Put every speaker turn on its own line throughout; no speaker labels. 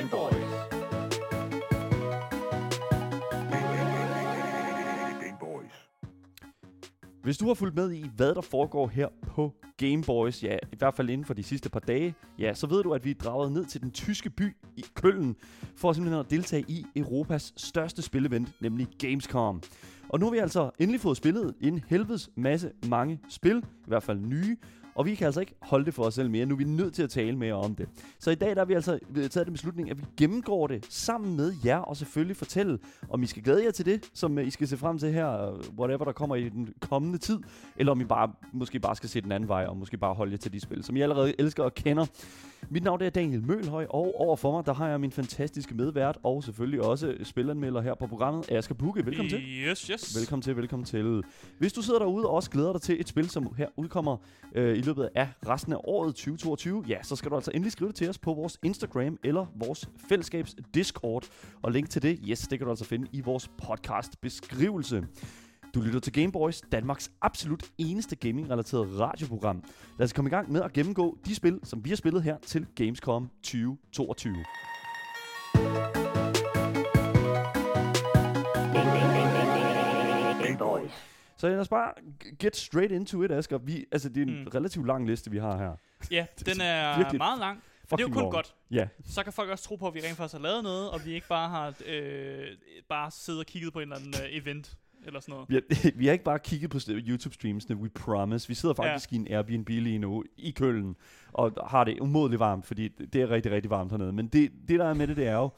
Gameboys.
Hvis du har fulgt med i, hvad der foregår her på Game Boys, ja, i hvert fald inden for de sidste par dage, ja, så ved du, at vi er draget ned til den tyske by i Køln, for simpelthen at deltage i Europas største spilevent, nemlig Gamescom. Og nu har vi altså endelig fået spillet en helvedes masse mange spil, i hvert fald nye, og vi kan altså ikke holde det for os selv mere. Nu er vi nødt til at tale mere om det. Så i dag der har vi altså taget den beslutning, at vi gennemgår det sammen med jer, og selvfølgelig fortælle, om I skal glæde jer til det, som øh, I skal se frem til her, øh, whatever der kommer i den kommende tid, eller om I bare, måske bare skal se den anden vej, og måske bare holde jer til de spil, som I allerede elsker og kender. Mit navn er Daniel Mølhøj, og overfor mig, der har jeg min fantastiske medvært, og selvfølgelig også spilanmelder her på programmet, Asger Bukke. Velkommen til.
Yes, yes.
Velkommen til, velkommen til. Hvis du sidder derude og også glæder dig til et spil, som her udkommer øh, i løbet af resten af året 2022, ja, så skal du altså endelig skrive det til os på vores Instagram eller vores fællesskabs Discord. Og link til det, yes, det kan du altså finde i vores podcast beskrivelse. Du lytter til Gameboys, Danmarks absolut eneste gaming-relateret radioprogram. Lad os komme i gang med at gennemgå de spil, som vi har spillet her til Gamescom 2022.
Gameboys.
Så os bare get straight into it, Asger. Vi, altså, det er en
Mm.
relativt lang liste, vi har her.
Ja, den er meget lang. Men det er jo kun
long.
godt.
Ja,
Så kan folk også tro på, at vi rent faktisk har lavet noget, og vi ikke bare har øh, bare siddet og kigget på en eller anden øh, event eller sådan noget.
vi har, vi har ikke bare kigget på YouTube-streamsene, we promise. Vi sidder faktisk ja. i en Airbnb lige nu i Køln, og har det umådeligt varmt, fordi det er rigtig, rigtig varmt hernede. Men det, det der er med det, det er jo,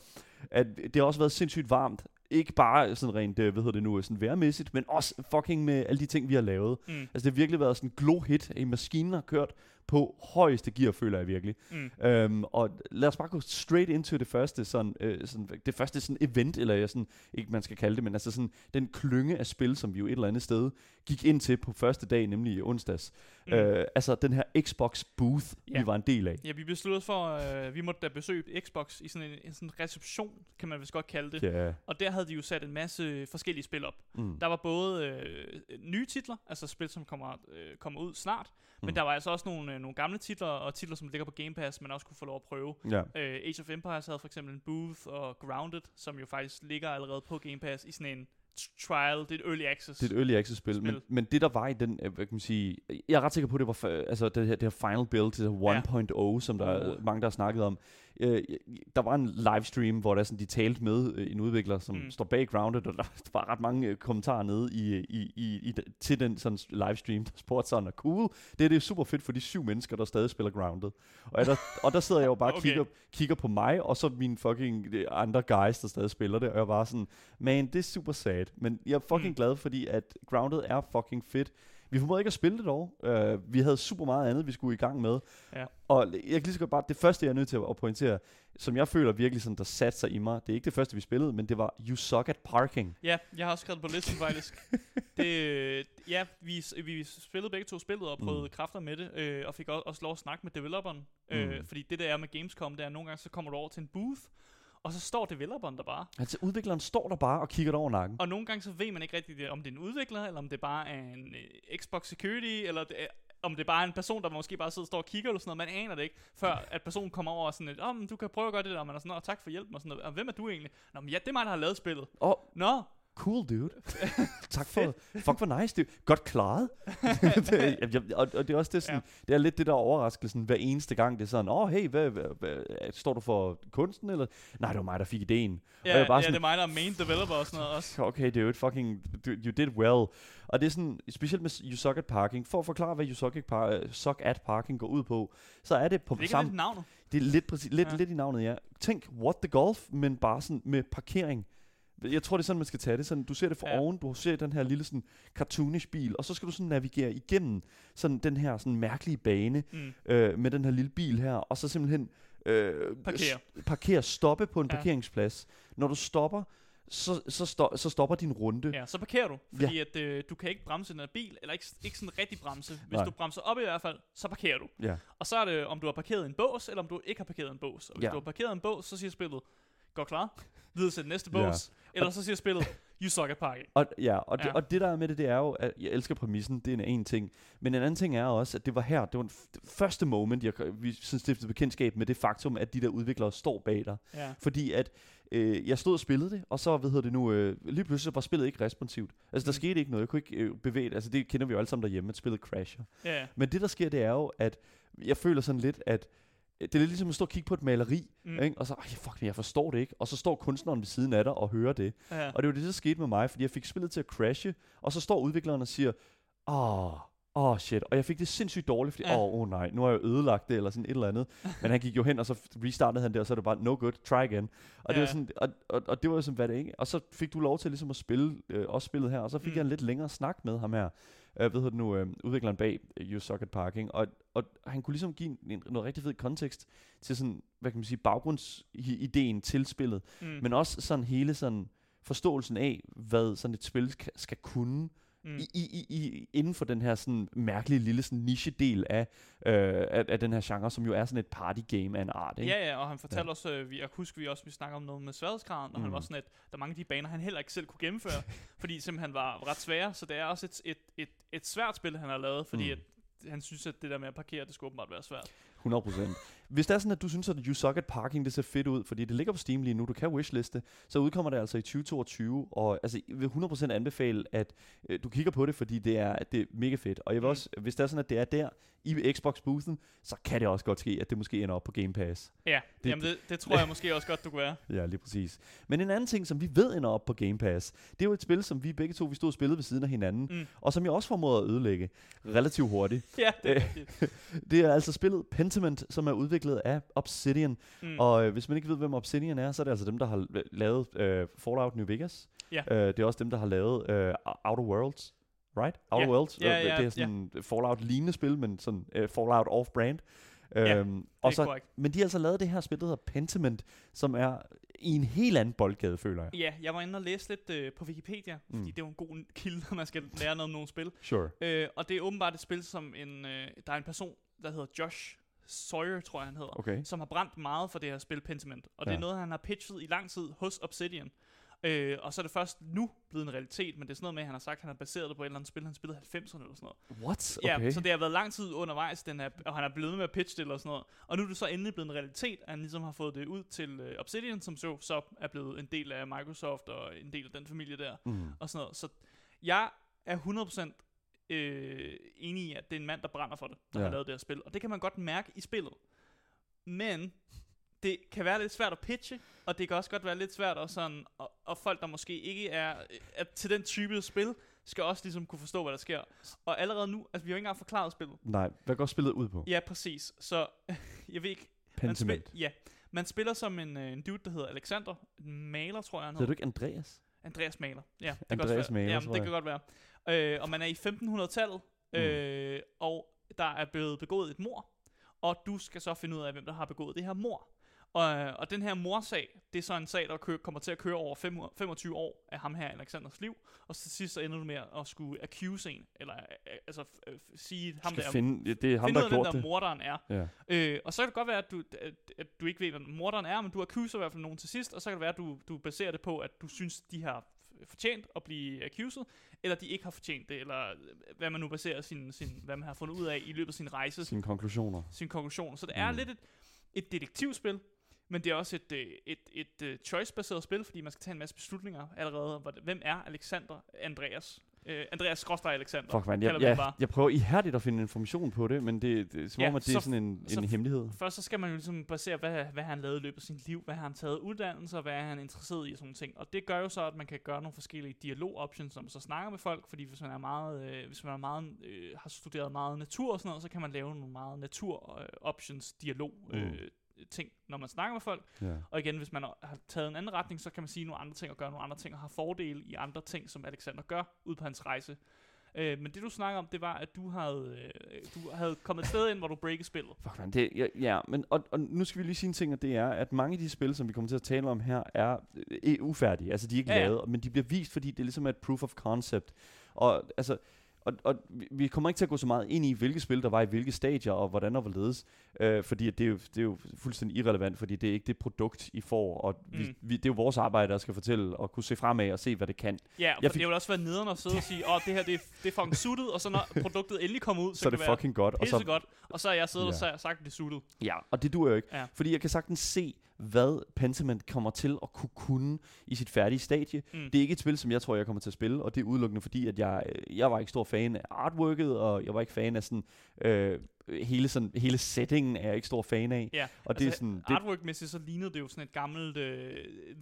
at det har også været sindssygt varmt. Ikke bare sådan rent, øh, hvad hedder det nu, sådan værmæssigt, men også fucking med alle de ting, vi har lavet.
Mm.
Altså det har virkelig været sådan en glow-hit, en maskinen har kørt på højeste gear, føler jeg virkelig.
Mm.
Øhm, og lad os bare gå straight into det første sådan, øh, sådan det første sådan event eller jeg sådan ikke man skal kalde det, men altså sådan den klynge af spil, som vi jo et eller andet sted gik ind til på første dag, nemlig i onsdags.
Mm.
Øh, altså den her Xbox booth,
Ja.
vi var en del af.
Ja, vi besluttede for, øh, vi måtte da besøge Xbox i sådan en, en sådan reception, kan man vist godt kalde det.
Ja.
Og der havde de jo sat en masse forskellige spil op.
Mm.
Der var både øh, nye titler, altså spil, som kommer, øh, kommer ud snart, mm. men der var altså også nogle, øh, nogle gamle titler, og titler, som ligger på Game Pass, man også kunne få lov at prøve.
Ja.
Øh, Age of Empires havde for eksempel en booth, og Grounded, som jo faktisk ligger allerede på Game Pass i sådan en trial, det er et early access.
Det er et early access spil,
Spil.
men, men det der var i den, øh, hvad kan man sige, jeg er ret sikker på, det var altså det her, det her final build til
Ja.
1.0, som der er
Uh.
mange, der har snakket om. Øh, der var en livestream, hvor der sådan, de talte med øh, en udvikler, som
Mm.
står bag Grounded, og der var ret mange øh, kommentarer nede i, i, i, i, de- til den sådan livestream, der spurgte sådan, er cool. Det, er det er super fedt for de syv mennesker, der stadig spiller Grounded. Og der, og der sidder jeg jo bare og
Okay.
kigger, kigger på mig, og så mine fucking øh, andre guys, der stadig spiller det, og jeg var sådan, man, det er super sad. Men jeg er fucking
mm.
glad, fordi at Grounded er fucking fedt. Vi formåede ikke at spille det dog. Uh, vi havde super meget andet, vi skulle i gang med.
Ja.
Og jeg kan lige så godt bare, det første jeg er nødt til at pointere, som jeg føler virkelig sådan, der satte sig i mig, det er ikke det første, vi spillede, men det var You Suck at Parking.
Ja, jeg har også skrevet på listen faktisk. det, øh, ja, vi, vi spillede begge to spillet og prøvede mm. kræfter med det, øh, og fik også, også lov at snakke med developeren. Øh,
Mm.
fordi det der er med Gamescom, det er at nogle gange, så kommer du over til en booth, og så står developeren der bare.
Altså udvikleren står der bare og kigger over nakken.
Og nogle gange så ved man ikke rigtigt, om det er en udvikler, eller om det bare er en øh, Xbox Security, eller det er, om det bare er en person, der måske bare sidder og står og kigger eller sådan noget. Man aner det ikke, før at personen kommer over og sådan lidt, åh, oh, du kan prøve at gøre det der, og man er sådan, oh, tak for hjælpen og sådan noget. Og hvem er du egentlig? Nå, men ja, det er mig, der har lavet spillet.
Oh,
Nå,
cool dude. tak for, fuck hvor nice, det Godt klaret. det, jeg, og, og det er også det sådan, ja. det er lidt det der overraskelsen hver eneste gang, det er sådan, åh oh, hey, hvad, hvad, hvad, står du for kunsten, eller? Nej, det var mig, der fik ideen.
ja,
og jeg er bare
ja
sådan,
det er mig, der er main developer og sådan noget også.
okay, det er et fucking, you, you did well. Og det er sådan, specielt med You Suck at Parking, for at forklare, hvad You Suck at, par, uh, suck at Parking går ud på, så er det på
Det er ikke
samme,
lidt navnet.
det er lidt, præcis, lidt,
ja.
lidt i navnet, ja. Tænk, what the golf, men bare sådan med parkering. Jeg tror, det er sådan, man skal tage det. Sådan, du ser det fra
Ja.
ja. oven, du ser den her lille sådan, cartoonish bil, og så skal du sådan navigere igennem sådan den her sådan mærkelige bane
Mm.
øh, med den her lille bil her, og så simpelthen øh,
Parkere.
parkere, stoppe på en
Ja.
parkeringsplads. Når du stopper, så, så, sto- så stopper din runde.
Ja, så parkerer du, fordi at, øh, du kan ikke bremse den her bil, eller ikke, ikke sådan rigtig bremse. Hvis
Nej.
du bremser op i hvert fald, så parkerer du.
Ja.
Og så er det, om du har parkeret en bås, eller om du ikke har parkeret en bås. Og hvis
Ja.
du har parkeret en bås, så siger spillet, går klar, videre til den næste
Ja.
bås. Eller så siger spillet, You suck at parking.
Og, ja, og, det,
Ja.
og det der er med det, det er jo, at jeg elsker præmissen, det er en, en ting. Men en anden ting er også, at det var her, det var den første moment, jeg, vi sådan stiftede bekendtskab med det faktum, at de der udviklere står bag dig.
Ja.
Fordi at øh, jeg stod og spillede det, og så, hvad hedder det nu, øh, lige pludselig var spillet ikke responsivt. Altså, der
Mm.
skete ikke noget. Jeg kunne ikke øh, bevæge det. Altså, det kender vi jo alle sammen derhjemme, at spillet crasher.
Ja, ja.
Men det, der sker, det er jo, at jeg føler sådan lidt, at det er lidt ligesom at stå og kigge på et maleri,
Mm.
ikke? og så, Ej, fuck, jeg forstår det ikke. Og så står kunstneren ved siden af dig og hører det.
ja.
Og det var det, der skete med mig, fordi jeg fik spillet til at crashe, og så står udvikleren og siger, åh, åh oh shit. Og jeg fik det sindssygt dårligt, fordi, åh
Ja.
oh, oh, nej, nu har jeg ødelagt det, eller sådan et eller andet. Men han gik jo hen, og så restartede han det, og så er det bare, no good, try again. Og, det,
Ja.
var sådan, og, og, og det var jo sådan, hvad det ikke. Og så fik du lov til ligesom at spille, øh, også spillet her, og så fik
Mm.
jeg en lidt længere snak med ham her. Øh, ved du nu, øh, udvikleren bag øh, You Suck at Parking, og, og han kunne ligesom give en, en, noget rigtig fed kontekst til sådan, hvad kan man sige, baggrundsideen til spillet.
Mm.
Men også sådan hele sådan forståelsen af, hvad sådan et spil skal, skal kunne
mm.
i, i, i, inden for den her sådan mærkelige lille sådan niche-del af, øh, af, af den her genre, som jo er sådan et party game af en art. Ikke?
Ja, ja, og han fortalte ja. også, øh, vi, jeg husker vi også, vi snakker om noget med sværhedsgraden, og mm. han var sådan, at der er mange af de baner, han heller ikke selv kunne gennemføre, fordi simpelthen var ret svære, så det er også et, et, et, et svært spil, han har lavet, fordi mm. At han synes, at det der med at parkere, det skulle åbenbart være svært.
100%. Hvis det er sådan, at du synes, at at Parking, det ser fedt ud, fordi det ligger på Steam lige nu, du kan wishliste, så udkommer det altså i 2022, og altså, jeg vil 100% anbefale, at øh, du kigger på det, fordi det er, det er mega fedt. Og jeg vil
Mm.
også, hvis det er sådan, at det er der i Xbox-boothen, så kan det også godt ske, at det måske ender op på Game Pass.
Ja, det, jamen det, det tror jeg måske også godt, du kunne være.
Ja, lige præcis. Men en anden ting, som vi ved ender op på Game Pass, det er jo et spil, som vi begge to vi stod og spillede ved siden af hinanden,
Mm.
og som jeg også formåede at ødelægge relativt hurtigt.
Ja, det er.
Det er altså spillet Pentiment, som er udviklet af Obsidian.
Mm.
Og øh, hvis man ikke ved, hvem Obsidian er, så er det altså dem, der har la- lavet øh, Fallout New Vegas.
Ja.
Øh, det er også dem, der har lavet øh, Outer Worlds. Right? Outer
Ja.
Worlds.
Ja,
Øh,
ja,
det er sådan ja. Fallout-lignende spil, men sådan øh, Fallout off-brand.
Ja,
Øhm, og så,
korrekt.
men de har altså lavet det her spil, der hedder Pentiment, som er i en helt anden boldgade, føler jeg.
Ja, jeg var inde og læse lidt øh, på Wikipedia, fordi
Mm.
det er jo en god kilde, når man skal lære noget om nogle spil.
Sure.
Øh, og det er åbenbart et spil, som en, øh, der er en person, der hedder Josh Sawyer, tror jeg han hedder,
Okay.
som har brændt meget for det her spil Pentiment. Og det er
Ja.
noget, han har pitchet i lang tid hos Obsidian. Øh, og så er det først nu blevet en realitet, men det er sådan noget med, at han har sagt, at han har baseret det på et eller andet spil, han spillede i 90'erne eller sådan noget.
What?
Ja,
Okay.
så det har været lang tid undervejs, den her, og han er blevet med at pitche det eller sådan noget. Og nu er det så endelig blevet en realitet, at han ligesom har fået det ud til øh, Obsidian, som så, så er blevet en del af Microsoft og en del af den familie der
mm.
og sådan noget. Så jeg er 100% øh, enig i, at det er en mand, der brænder for det, der ja. Har lavet det her spil. Og det kan man godt mærke i spillet. Men det kan være lidt svært at pitche, og det kan også godt være lidt svært at sådan, og, og folk, der måske ikke er, er til den type spil, skal også ligesom kunne forstå, hvad der sker. Og allerede nu, altså vi har jo ikke engang forklaret spillet.
Nej, hvad går spillet ud på?
Ja, præcis. Så jeg ved ikke, man,
Pentiment.
spil, ja, man spiller som en, øh, en dude, der hedder Alexander. En maler, tror jeg, han
Hedder
hedder.
du ikke Andreas?
Andreas Maler. Ja, det
Andreas
kan også være.
Maler,
Jamen, det kan godt være. Øh, og man er i 1500-tallet,
Mm.
øh, og der er blevet begået et mor, og du skal så finde ud af, hvem der har begået det her mor. Og, og den her morsag, det er så en sag, der kø- kommer til at køre over fem, 25 år af ham her, Alexanders liv, og til sidst så ender du med at skulle accuse en, eller øh, altså øh, sige ham der,
finde, ja, det er ham,
finde
der
ud af, hvem der morderen er.
Ja.
Øh, og så kan det godt være, at du, at, at du ikke ved, hvem morderen er, men du accuser i hvert fald nogen til sidst, og så kan det være, at du, du baserer det på, at du synes, de har f- fortjent at blive accused, eller de ikke har fortjent det, eller øh, hvad man nu baserer sin, sin, hvad man har fundet ud af i løbet af sin rejse, sin,
Sine konklusioner.
sin konklusion. Så det er
Mm.
lidt et, et detektivspil, men det er også et, øh, et, et, et choice-baseret spil, fordi man skal tage en masse beslutninger allerede. Hvem er Alexander Andreas? Øh, Andreas Skråstrej Alexander.
Fuck, man. Jeg, jeg, jeg prøver ihærdigt at finde information på det, men det, det er som
Ja,
om, at det er
så-
sådan en,
så-
en hemmelighed.
Først så skal man jo ligesom basere, hvad, hvad han lavede i løbet af sit liv, hvad har han taget uddannelse, og hvad er han interesseret i og sådan nogle ting. Og det gør jo så, at man kan gøre nogle forskellige dialog-options, som så snakker med folk, fordi hvis man er meget, øh, hvis man er meget, øh, har studeret meget natur og sådan noget, så kan man lave nogle meget natur-options, dialog øh,
Mm.
Ting, når man snakker med folk.
Ja.
Og igen, hvis man har taget en anden retning, så kan man sige nogle andre ting og gøre nogle andre ting, og har fordele i andre ting, som Alexander gør ud på hans rejse. Øh, men det du snakker om, det var, at du havde, øh, du havde kommet et sted ind, hvor du breakede spillet.
Fuck, man. Det, ja, ja, men og, og nu skal vi lige sige en ting, og det er, at mange af de spil, som vi kommer til at tale om her, er øh, ufærdige. Altså, de er ikke
Ja, ja.
lavet, men de bliver vist, fordi det ligesom er et proof of concept. Og altså, og, og vi- kommer ikke til at gå så meget ind i, hvilke spil der var i hvilke stadier, og hvordan og hvorledes. Øh, fordi det, er jo, det er jo fuldstændig irrelevant, fordi det er ikke det produkt, I får. Og vi,
Mm.
vi, det er jo vores arbejde, der skal fortælle og kunne se fremad og se, hvad det kan.
Ja,
Jeg
fik... det vil også være nederen at sidde og sige, åh, det her det er, det er fucking suttet, og så når produktet endelig kommer ud, så,
Så, er det
være
fucking godt. Og så,
godt. Og så har jeg siddet
Ja.
og sa- sagt, det er suttet.
ja, og det duer jo ikke.
Ja.
Fordi jeg kan sagtens se, hvad Pentiment kommer til at kunne kunne i sit færdige stadie.
Mm.
Det er ikke et spil, som jeg tror, jeg kommer til at spille, og det er udelukkende fordi, at jeg, øh, jeg var ikke stor fan af artworket, og jeg var ikke fan af sådan, øh, hele, sådan, hele settingen er jeg ikke stor fan af.
Ja,
Og det er
altså,
sådan, det,
Artwork-mæssigt så lignede det jo sådan et gammelt øh,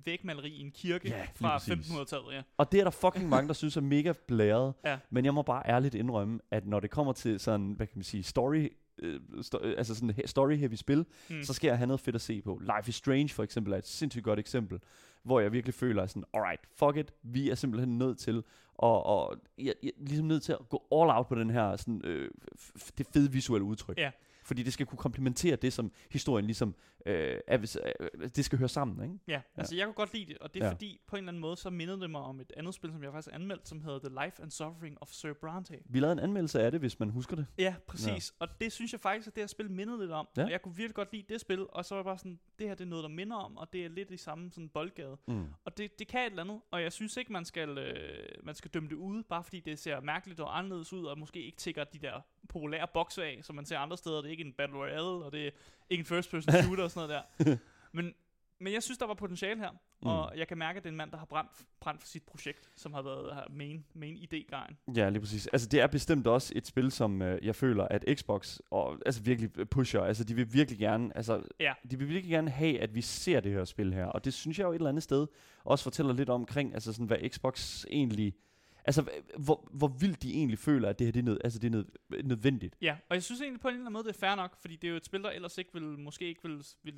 vægmaleri i en kirke
Ja,
fra
præcis.
1500-tallet, ja.
og det er der fucking mange, der synes er mega blæret.
Ja.
Men jeg må bare ærligt indrømme, at når det kommer til sådan, hvad kan man sige, story, øh, sto- øh, altså sådan he- story-heavy spil,
Mm.
så skal jeg have noget fedt at se på. Life is Strange for eksempel er et sindssygt godt eksempel, hvor jeg virkelig føler sådan, alright, fuck it, vi er simpelthen nødt til, og, og jeg, jeg ligesom nødt til at gå all out på den her, sådan, øh, f- det fede visuelle udtryk.
Ja.
Fordi det skal kunne komplementere det, som historien ligesom, øh, er, hvis- øh, det skal høre sammen, ikke?
Ja, altså jeg kunne godt lide det, og det er
Ja.
fordi, på en eller anden måde, så mindede det mig om et andet spil, som jeg faktisk anmeldt, som hedder The Life and Suffering of Sir Bronte.
Vi lavede en anmeldelse af det, hvis man husker det.
Ja, præcis. Ja. Og det synes jeg faktisk, at det her spil mindede lidt om.
Ja.
Og jeg kunne virkelig godt lide det spil, og så var jeg bare sådan, det her det er noget, der minder om, og det er lidt i samme sådan boldgade.
Mm.
Og det, det kan et eller andet, og jeg synes ikke, man skal, øh, man skal dømme det ude, bare fordi det ser mærkeligt og anderledes ud, og måske ikke tigger de der populære bokse af, som man ser andre steder. Det er ikke en Battle Royale, og det er ikke en first person shooter og sådan noget der. Men, men jeg synes, der var potentiale her, mm. og jeg kan mærke, at det er en mand, der har brændt, brændt for sit projekt, som har været her main, main idé-guyen.
Ja, lige præcis. Altså, det er bestemt også et spil, som øh, jeg føler, at Xbox og, altså, virkelig pusher. Altså, de vil virkelig gerne, altså,
Ja.
de vil virkelig gerne have, at vi ser det her spil her. Og det synes jeg jo et eller andet sted også fortæller lidt omkring, altså sådan, hvad Xbox egentlig... Altså, hvor, hvor vildt de egentlig føler, at det her det er, nød, altså, det er nød, nødvendigt.
Ja, og jeg synes egentlig på en eller anden måde, det er fair nok, fordi det er jo et spil, der ellers ikke vil, måske ikke vil, vil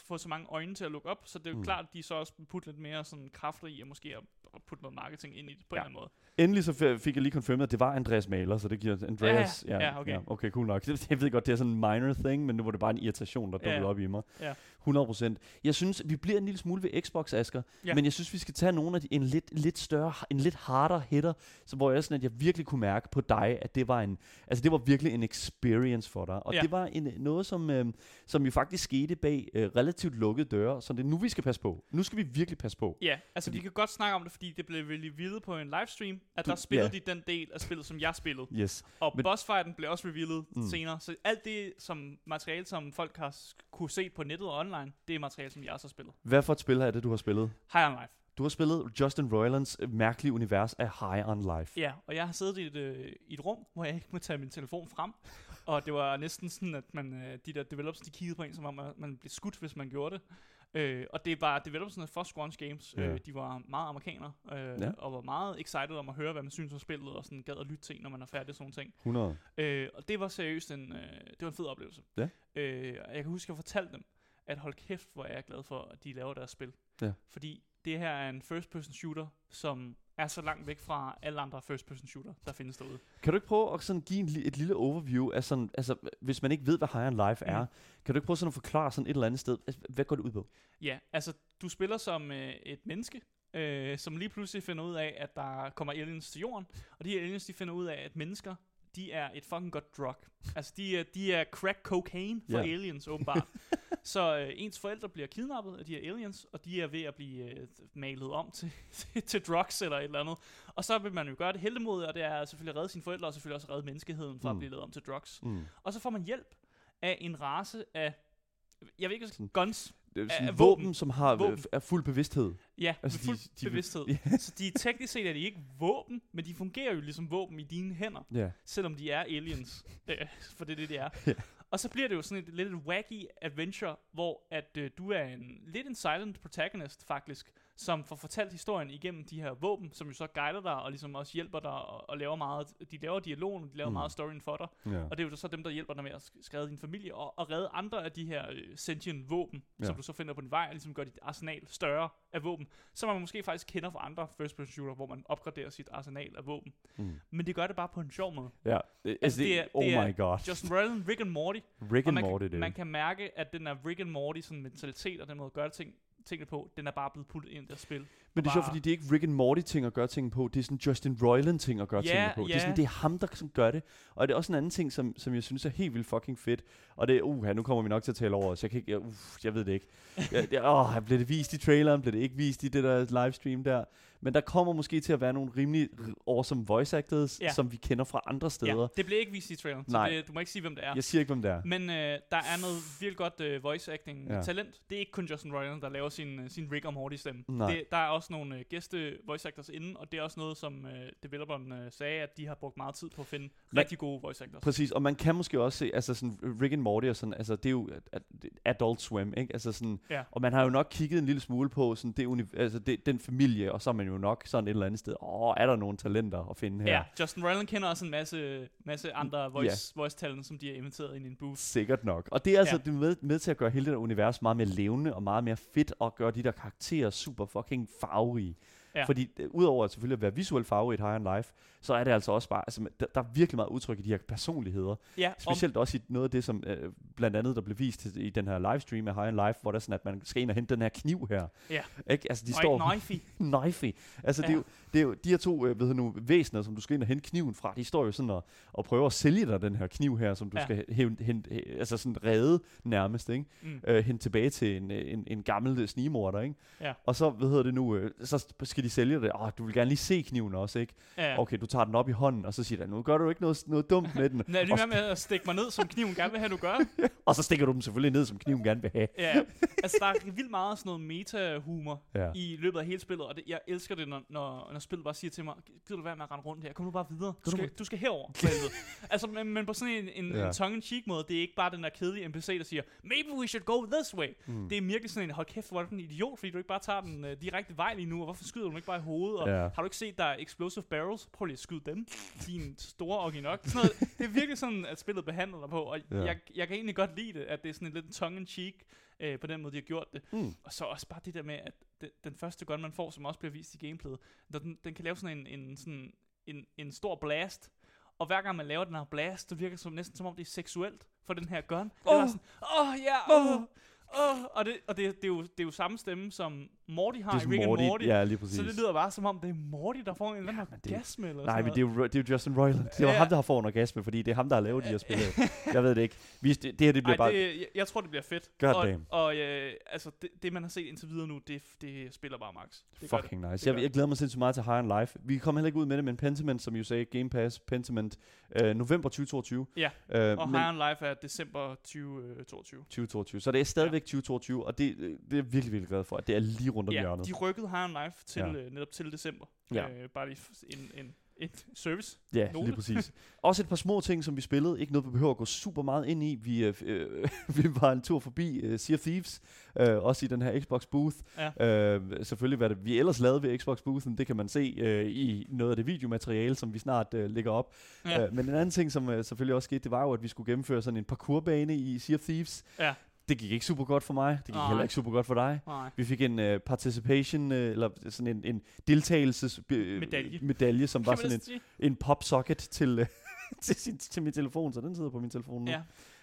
få så mange øjne til at lukke op, så det er jo
Mm.
klart, at de så også putte lidt mere sådan kræfter i, og måske at, at putte noget marketing ind i det på
Ja.
en eller anden måde.
Endelig så fik jeg lige confirmed, at det var Andreas Maler, så det giver Andreas...
Ja, ja. Ja, okay.
ja, okay, cool nok. Jeg ved godt, det er sådan en minor thing, men nu var det bare en irritation, der
Ja.
dukkede op i mig.
Ja.
100%. Jeg synes, vi bliver en lille smule ved Xbox, Asger,
Ja.
men jeg synes, vi skal tage nogle af de, en lidt, lidt større, en lidt hardere hitter, så hvor jeg sådan, at jeg virkelig kunne mærke på dig, at det var en, altså det var virkelig en experience for dig. Og
Ja.
det var en, noget, som, øh, som jo faktisk skete bag øh, relativt lukkede døre, så det er nu, vi skal passe på. Nu skal vi virkelig passe på.
Ja, altså
Fordi-
vi kan godt snakke om det, fordi det blev revealet på en livestream, at
Du-
der spillede
ja.
de den del af spillet, som jeg spillede.
Yes.
Og
Men-
bossfighten blev også revealet
Mm.
senere. Så alt det som materiale, som folk har kunne se på nettet og online, det er materiale, som jeg også har spillet.
Hvad for et spil er det, du har spillet?
High on Life.
Du har spillet Justin Roilands øh, mærkelige univers af High on Life.
Ja, og jeg har siddet i et, øh, i et rum, hvor jeg ikke må tage min telefon frem. Og det var næsten sådan, at man, øh, de der developers, de kiggede på en, som om man, man blev skudt, hvis man gjorde det. Øh, og det var developersne for Squanch Games.
Ja.
Øh, de var meget amerikanere, øh,
Ja.
og var meget excited om at høre, hvad man synes om spillet, og sådan gad at lytte til, når man er færdig sådan ting.
100.
Øh, og det var seriøst en, øh, det var en fed oplevelse.
Ja.
Øh, og jeg kan huske, at jeg fortalte dem, at hold kæft, hvor er jeg glad for, at de laver deres spil.
Ja.
Fordi det her er en first person shooter, som er så langt væk fra alle andre first person shooter, der findes derude.
Kan du ikke prøve at sådan give en, et lille overview af sådan, altså hvis man ikke ved, hvad High on Life er,
Mm.
kan du ikke prøve sådan at forklare sådan et eller andet sted, altså, hvad går det ud på?
Ja, altså du spiller som øh, et menneske, øh, som lige pludselig finder ud af, at der kommer aliens til jorden, og de aliens, de finder ud af, at mennesker, de er et fucking godt drug. Altså de er, de er crack cocaine for yeah. aliens, åbenbart. Så øh, ens forældre bliver kidnappet af de her aliens, og de er ved at blive øh, malet om til, til, drugs eller et eller andet. Og så vil man jo gøre det heldemodigt, og det er selvfølgelig at redde sine forældre, og selvfølgelig også at redde menneskeheden fra
Mm.
at blive lavet om til drugs.
Mm.
Og så får man hjælp af en race af, jeg ved ikke, guns,
sådan våben,
våben.
som har
Våben.
våben. er fuld bevidsthed.
Ja,
Altså,
med fuld
de-
de, bevidsthed.
Ja.
så de teknisk set er de ikke våben, men de fungerer jo ligesom våben i dine hænder,
Ja.
selvom de er aliens. Øh, for det er det, de er.
Ja.
Og så bliver det jo sådan et lidt wacky adventure, hvor at øh, du er en lidt en silent protagonist faktisk, som får fortalt historien igennem de her våben, som jo så guider dig og ligesom også hjælper dig og, og laver meget. De laver dialogen, de laver
Mm.
meget storyen for dig.
ja.
Og det er jo så dem, der hjælper dig med at sk- skade din familie og, og redde andre af de her øh, sentient våben,
Ja.
som du så finder på din vej, og ligesom gør dit arsenal større af våben, som man måske faktisk kender fra andre first person shooter, hvor man opgraderer sit arsenal af våben.
Mm.
Men det gør det bare på en sjov måde.
Ja. Altså,
Altså,
det,
det er-
oh
det er
my god.
Justin Roiland, Rick and Morty,
Rick and
man,
Morty,
kan,
det
man kan mærke, at den er Rick and Morty sådan mentalitet og den måde at gøre ting tingene på, den er bare blevet puttet ind i det spil.
Men det er sjovt, fordi det er ikke Rick and Morty ting at gøre ting på. Det er sådan Justin Roiland ting at gøre
Ja,
tingene på. Det er, sådan, det er ham, der sådan gør det. Og det er også en anden ting, som, som jeg synes er helt vildt fucking fedt. Og det er, uh, nu kommer vi nok til at tale over os. Jeg kan ikke, jeg, uh, jeg ved det ikke. Jeg, jeg, åh, blev det vist i traileren? Blev det ikke vist i det der livestream der? Men der kommer måske til at være nogle rimelig awesome voice actors,
Ja.
som vi kender fra andre steder.
Ja, det blev ikke vist i traileren, så
Nej.
det, du må ikke sige, hvem det er.
Jeg siger ikke, hvem det er.
Men øh, der er noget virkelig godt øh, voice acting
Ja.
ja. talent. Det er ikke kun Justin Roiland, der laver sin, øh, sin Rick og Morty stemme.
Nej.
Det, der er også nogle øh, gæste voice actors inde, og det er også noget, som øh, developeren øh, sagde, at de har brugt meget tid på at finde
Men-
rigtig gode voice actors.
Præcis, og man kan måske også se, altså sådan Rick and Morty og sådan, altså det er jo at- Adult Swim, ikke? Altså sådan,
Ja.
og man har jo nok kigget en lille smule på sådan det, altså det, den familie, og så er man jo nok sådan et eller andet sted, åh, er der nogle talenter at finde her?
Ja, Justin Roiland kender også en masse, masse andre voice, voice talent, som de har inviteret ind i en booth.
Sikkert nok. Og det er altså
Ja.
det med, med til at gøre hele det univers meget mere levende, og meget mere fedt, og gøre de der karakterer super fucking farverige.
Ja.
Fordi øh, udover at selvfølgelig at være visuelt farverigt High on Life, så er det altså også bare, altså, der, der er virkelig meget udtryk i de her personligheder.
Ja, om,
Specielt også i noget af det, som øh, blandt andet der blev vist i- i den her livestream af High on Life, hvor der er sådan, at man skal ind og hente den her kniv her.
Ja.
Ikke? Altså, de
og
står
knifey.
knifey. Altså, det, er
Ja.
jo, det er jo de her to øh, ved nu, væsener, som du skal ind og hente kniven fra, de står jo sådan og, og prøver at sælge dig den her kniv her, som du
Ja.
skal hente, hente, altså sådan redde nærmest, ikke?
Mm.
Øh, hente tilbage til en, øh, en, en gammel snigmorder, ikke?
Ja.
Og så, hvad hedder det nu, øh, så skal de sælge det. Åh, du vil gerne lige se kniven også, ikke?
Ja.
Okay, du tager den op i hånden, og så siger du, nu gør du ikke noget, noget dumt med den.
Nej, det er med at stikke mig ned, som kniven gerne vil have, du gør.
og så stikker du dem selvfølgelig ned, som kniven gerne vil have.
Ja, altså der er vildt meget sådan noget meta-humor
Ja.
i løbet af hele spillet, og det, jeg elsker det, når, når, når spillet bare siger til mig, gider du være med at rende rundt her, kom nu bare videre, du skal, du skal herover. for helvede." altså, men, men på sådan en, en,
Ja.
en tongue-in-cheek måde, det er ikke bare den der kedelige NPC, der siger, maybe we should go this way.
Mm.
Det er virkelig sådan en, hold kæft, hvor er du en idiot, fordi du ikke bare tager den uh, direkte vej lige nu, og hvorfor skyder den ikke bare i hovedet, og
Ja.
har du ikke set, der er explosive barrels, prøv lige at skyde dem, din store orginok. Sådan noget, det er virkelig sådan, at spillet behandler dig på, og
Ja.
jeg, jeg kan egentlig godt lide det, at det er sådan en lidt tongue-in-cheek, øh, på den måde, de har gjort det.
Mm.
Og så også bare det der med, at det, den første gun, man får, som også bliver vist i gameplayet, den, den kan lave sådan en, en, sådan en, en stor blast. Og hver gang man laver den her blast, det virker som, næsten som om det er seksuelt for den her gun. Oh.
Åh.
oh, ja, åh, oh, oh. Og, det, og det, det, er jo, det er jo samme stemme, som Morty har
Det er
i Rick
Morty.
and Morty.
Ja, lige præcis.
så det lyder bare som om, det er Morty, der får en eller anden
det-
orgasme. Eller
Nej,
sådan
men det er, jo, det er jo Justin Roiland. Det jo
Ja.
ham, der har fået en orgasme, fordi det er ham, der har lavet de her spil. Jeg ved det ikke. Vi, det, det her, det bliver
Ej,
bare...
det, jeg, jeg tror, det bliver fedt.
God
og,
damn.
og øh, altså, det, det, man har set indtil videre nu, det, det spiller bare max. Det gør det.
Fucking nice.
Det
Jeg, jeg glæder mig sindssygt meget til High on Life. Vi kommer heller ikke ud med det, men Pentiment, som jo sagde, Game Pass, Pentiment, øh, november 2022.
Ja,
øh,
Og
men,
High on Life er december 2022.
2022. Så det er stadigvæk 2022, og det, øh, det er jeg virkelig, virkelig glad for, at det er lige rundt om
Ja,
hjørnet.
de rykkede on Life til,
Ja.
øh, netop til december.
Ja.
Øh, bare lige en, en, en service.
Ja,
Note.
lige præcis. Også et par små ting, som vi spillede. Ikke noget, vi behøver at gå super meget ind i. Vi, øh, øh, vi var en tur forbi øh, Sea of Thieves, øh, også i den her Xbox booth.
Ja.
Øh, selvfølgelig, hvad det, vi ellers lavede ved Xbox boothen, det kan man se øh, i noget af det videomateriale, som vi snart øh, lægger op.
Ja.
Øh, men en anden ting, som øh, selvfølgelig også skete, det var jo, at vi skulle gennemføre sådan en parkourbane i Sea of Thieves.
Ja.
Det gik ikke super godt for mig. Det gik
Nej.
heller ikke super godt for dig.
Nej.
Vi fik en uh, participation, uh, eller sådan en, en deltagelses øh,
Medalje.
medalje, som var sådan en,
sige.
en popsocket til, øh, til, sin, til min telefon, så den sidder på min telefon nu.
Ja.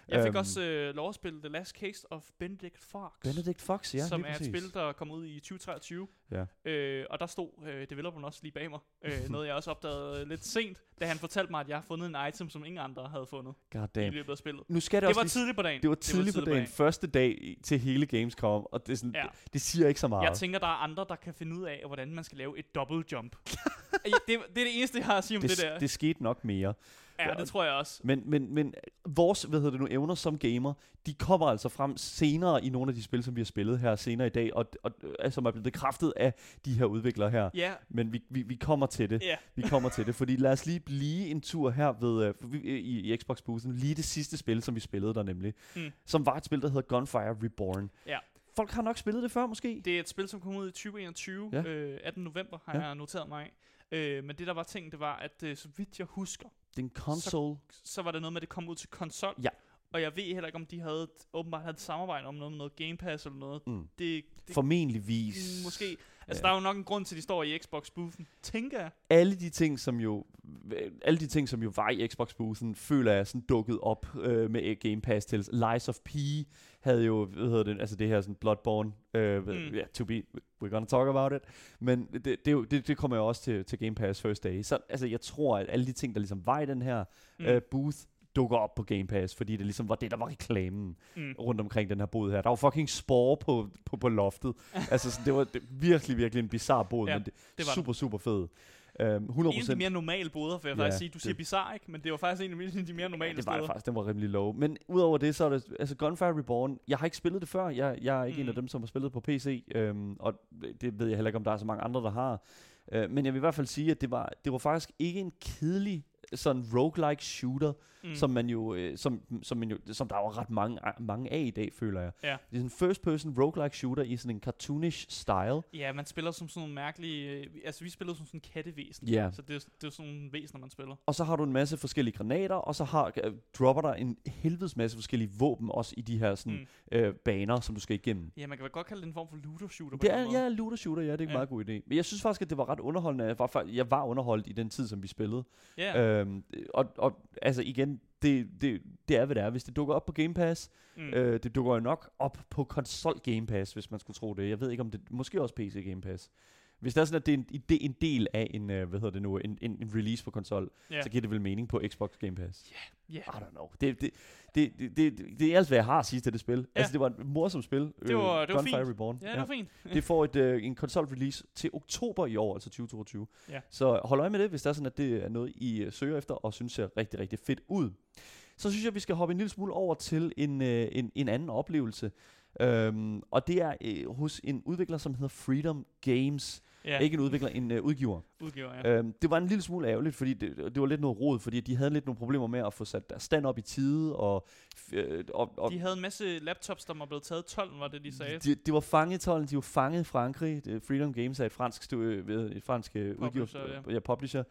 Jeg fik
Øhm,
også øh, lov at spille The Last Case of Benedict Fox.
Benedict Fox, ja,
som er et spil, der kom ud i 2023.
Ja.
Øh, og der stod øh, developeren også lige bag mig. Øh, noget jeg også opdagede lidt sent, da han fortalte mig, at jeg har fundet en item, som ingen andre havde fundet i løbet af spillet.
Nu skal det,
Det
også
var
lige,
tidligt på dagen.
det var tidligt på dagen, første dag til hele Gamescom, og det, er sådan,
Ja.
det, det siger ikke så meget.
Jeg tænker, der er andre, der kan finde ud af, hvordan man skal lave et double jump. det, det er det eneste, jeg har at sige om det,
det,
der.
det skete nok mere.
ja, det tror jeg også.
Men, men, men vores hvad hedder det nu, evner som gamer, de kommer altså frem senere i nogle af de spil, som vi har spillet her senere i dag, og, og øh, som er blevet bekræftet af de her udviklere her.
Ja,
Men vi, vi, vi kommer til det.
ja.
Vi kommer til det, fordi lad os lige blive en tur her ved, uh, i, i Xbox Boothen, lige det sidste spil, som vi spillede der nemlig,
Mm.
som var et spil, der hedder Gunfire Reborn.
Ja.
Folk har nok spillet det før, måske?
Det er et spil, som kom ud i 2021,
Ja.
øh, 18. november, har
Ja.
jeg noteret mig. Øh, men det, der var ting, det var, at øh, så vidt jeg husker,
Det er en console.
så var det noget med, at det kom ud til konsol.
Ja.
Og jeg ved heller ikke, om de havde åbenbart havde et samarbejde om noget med noget Game Pass eller noget.
Mm.
Det, det
Formentligvis.
Måske. Altså, der er jo nok en grund til, at de står i Xbox-boothen, tænker jeg.
alle de ting, som jo alle de ting, som jo var i Xbox Boothen, føler jeg sådan dukket op øh, med Game Pass til. Lies of P havde jo, hvad hedder det, altså det her sådan Bloodborne, øh, mm. yeah, to be, we're gonna talk about it, men det, det, det, det, det kommer jo også til, til Game Pass first day. Så altså, jeg tror, at alle de ting, der ligesom var i den her mm. øh, booth, dukker op på Game Pass, fordi det ligesom var det, der var reklamen mm. rundt omkring den her bod her. Der var fucking spore på, på, på loftet. altså, sådan, det var det, virkelig, virkelig en bizarre bod, ja, men det, det var super, super fed.
Um, 100%. En af de mere normale boder, for jeg ja, faktisk sige. Du siger bizarre, ikke? Men det var faktisk en af de mere normale
ja, det var
steder.
faktisk, den var rimelig low. Men udover det, så er det, altså Gunfire Reborn, jeg har ikke spillet det før. Jeg, jeg er ikke mm. en af mm. dem, som har spillet på PC, øhm, og det ved jeg heller ikke, om der er så mange andre, der har. Uh, men jeg vil i hvert fald sige, at det var, det var faktisk ikke en kedelig sådan roguelike shooter, mm. som man jo, øh, som, som, man jo, som der er ret mange, mange af i dag, føler jeg.
Ja.
Det er en first person roguelike shooter i sådan en cartoonish style.
Ja, man spiller som sådan nogle mærkelige, øh, altså vi spiller som sådan en kattevæsen,
ja.
så det er, det er sådan nogle væsener, man spiller.
Og så har du en masse forskellige granater, og så har, uh, dropper der en helvedes masse forskellige våben også i de her sådan, mm. øh, baner, som du skal igennem.
Ja, man kan vel godt kalde det en form for looter shooter.
Det er, ja, looter shooter, ja, det er en ja. meget god idé. Men jeg synes faktisk, at det var ret underholdende. Jeg var, jeg var underholdt i den tid, som vi spillede.
Yeah.
Øhm, og, og altså igen, det, det, det er, hvad det er. Hvis det dukker op på Game Pass, mm. øh, det dukker jo nok op på konsol Game Pass, hvis man skulle tro det. Jeg ved ikke, om det... Måske også PC Game Pass. Hvis det er sådan, at det er en, det er en del af en, uh, hvad hedder det nu, en, en, en release på konsol, yeah. så giver det vel mening på Xbox Game Pass.
Ja, yeah, yeah.
I don't know. Det, det, det, det, det, det er alt, hvad jeg har at sige til det spil. Yeah. Altså, det var et morsomt spil.
Det var,
øh,
det var
Gunfire
fint.
Reborn.
Ja, det var fint.
det får et, uh, en konsol release til oktober i år, altså 2022.
Ja.
Så hold øje med det, hvis det er sådan, at det er noget, I uh, søger efter, og synes ser rigtig, rigtig fedt ud. Så synes jeg, vi skal hoppe en lille smule over til en, en, en anden oplevelse. Um, og det er uh, hos en udvikler, som hedder Freedom Games.
Ja.
Ikke en udvikler, en uh, udgiver.
Udgiver, ja.
Øhm, det var en lille smule ærgerligt, fordi det, det var lidt noget rod, fordi de havde lidt nogle problemer med at få sat deres stand op i tide. Og,
øh, og, og de havde en masse laptops, der var blevet taget 12, var det de sagde?
De, de var fanget i 12, de var fanget i Frankrig. Freedom Games er et fransk, et fransk udgiver, ja. Ja, publisher.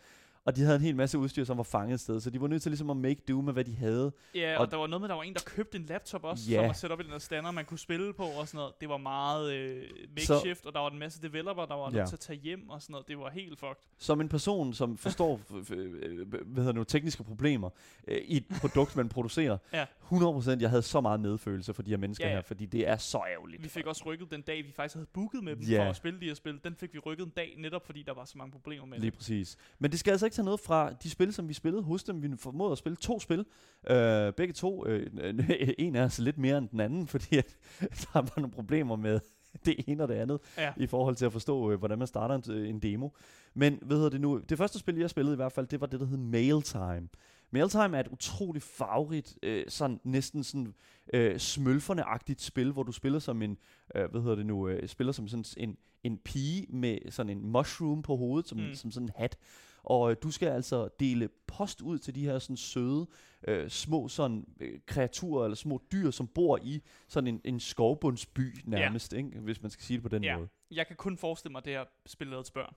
Og de havde en hel masse udstyr, som var fanget et sted, så de var nødt til ligesom at make do med, hvad de havde.
Ja, og, og der var noget med, der var en, der købte en laptop også, ja. som var sat op i den der stander, man kunne spille på og sådan noget. Det var meget øh, makeshift, så, og der var en masse developer, der var ja. nødt til at tage hjem og sådan noget. Det var helt fucked.
Som en person, som forstår hvad hedder nu, tekniske problemer øh, i et produkt, man producerer,
ja.
100% jeg havde så meget medfølelse for de her mennesker ja, ja. her, fordi det er så ærgerligt.
Vi fik også rykket den dag, vi faktisk havde booket med dem ja. for at spille de her spil. Den fik vi rykket en dag, netop fordi der var så mange problemer med
Lige det. præcis. Men det skal altså ikke tage noget fra de spil, som vi spillede hos dem. Vi formåede at spille to spil. Øh, begge to. Øh, en er altså lidt mere end den anden, fordi at, der var nogle problemer med det ene og det andet,
ja.
i forhold til at forstå, øh, hvordan man starter en, øh, en demo. Men hvad hedder det nu? Det første spil, jeg spillede i hvert fald, det var det, der hed Mail Time. Mailtime er et utroligt farverigt, øh, sådan næsten sådan øh, smølferne-agtigt spil, hvor du spiller som en, øh, hvad hedder det nu, øh, spiller som sådan en, en pige med sådan en mushroom på hovedet, som, mm. som sådan en hat. Og øh, du skal altså dele post ud til de her sådan søde, øh, små sådan øh, kreaturer eller små dyr, som bor i sådan en, en skovbundsby nærmest, ja. ikke? hvis man skal sige det på den
ja.
måde.
Jeg kan kun forestille mig, at det her spil lavet børn.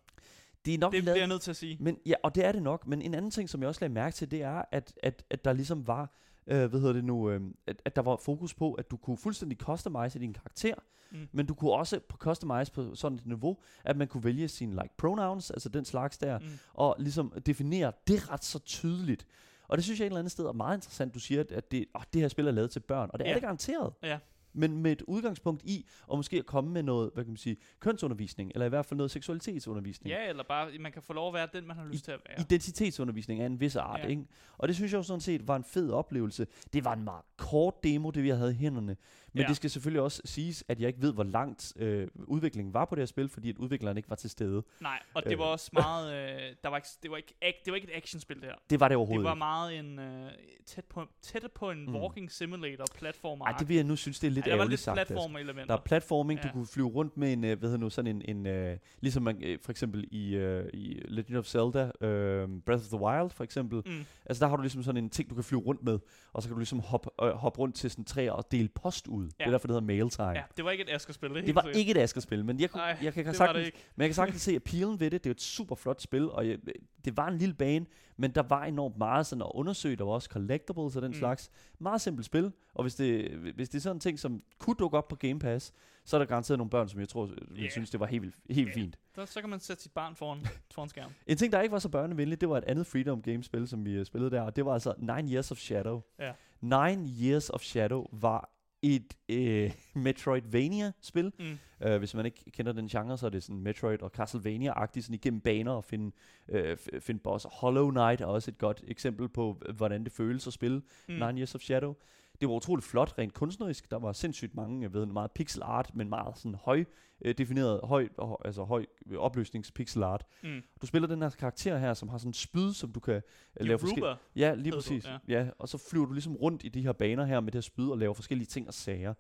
Det er nok
det bliver jeg nødt til at sige.
Men, ja, og det er det nok. Men en anden ting, som jeg også lagde mærke til, det er, at, at, at der ligesom var, øh, hvad hedder det nu, øh, at, at der var fokus på, at du kunne fuldstændig customize din karakter, mm. men du kunne også customize på sådan et niveau, at man kunne vælge sine like pronouns, altså den slags der, mm. og ligesom definere det ret så tydeligt. Og det synes jeg et eller andet sted er meget interessant. Du siger, at det, oh, det her spil er lavet til børn, og det ja. er det garanteret.
Ja
men med et udgangspunkt i, og måske at komme med noget, hvad kan man sige, kønsundervisning, eller i hvert fald noget seksualitetsundervisning.
Ja, eller bare, man kan få lov at være den, man har lyst I, til at være.
Identitetsundervisning af en vis art, ja. ikke? Og det synes jeg jo sådan set var en fed oplevelse. Det var en meget kort demo, det vi havde i hænderne. Men ja. det skal selvfølgelig også siges, at jeg ikke ved, hvor langt øh, udviklingen var på det her spil, fordi at udvikleren ikke var til stede.
Nej, og det var øh. også meget, øh, der var ikke, det, var ikke, det var ikke et actionspil det her.
Det var det overhovedet
Det var meget en, øh, tæt på, tæt på en mm. walking simulator platformer.
Nej, det vil jeg nu synes, det er lidt
sagt. Der var lidt platform
Der er platforming, ja. du kunne flyve rundt med en, øh, hvad hedder nu, sådan en, en uh, ligesom man, uh, for eksempel i, uh, i Legend of Zelda, uh, Breath of the Wild for eksempel. Mm. Altså der har du ligesom sådan en ting, du kan flyve rundt med, og så kan du ligesom hoppe, uh, hoppe rundt til sådan træer og dele post ud. Ja. Det er derfor, det hedder mail time.
Ja, det var ikke et Asger-spil. Det,
det var ikke et Asger-spil, men jeg, kunne, Ej, jeg kan, kan sagtens, men jeg kan sagtens se appealen ved det. Det er et super flot spil, og jeg, det var en lille bane, men der var enormt meget sådan at undersøge. Der var også collectibles og den mm. slags. Meget simpelt spil, og hvis det, hvis det er sådan en ting, som kunne dukke op på Game Pass, så er der garanteret nogle børn, som jeg tror, ville
Ja.
synes, det var helt, helt
Ja.
fint.
Der, så kan man sætte sit barn foran, foran skærmen.
En ting, der ikke var så børnevenligt, det var et andet Freedom Game-spil, som vi øh, spillede der, og det var altså Nine Years of Shadow.
Ja.
Nine Years of Shadow var et øh, Metroidvania-spil.
Mm.
Uh, hvis man ikke kender den genre, så er det sådan Metroid og Castlevania-agtigt, sådan igennem baner og finde, øh, finde boss. Hollow Knight er også et godt eksempel på, øh, hvordan det føles at spille
Mm.
Nine Years of Shadow. Det var utroligt flot, rent kunstnerisk. Der var sindssygt mange, jeg ved, meget pixel art, men meget sådan høj øh, defineret, høj, altså høj øh, opløsnings pixel art.
Mm.
Du spiller den her karakter her, som har sådan en spyd, som du kan øh, lave forskellige... Ja, lige
hedder du,
præcis.
ja.
Ja. og så flyver du ligesom rundt i de her baner her med det her spyd og laver forskellige ting og sager.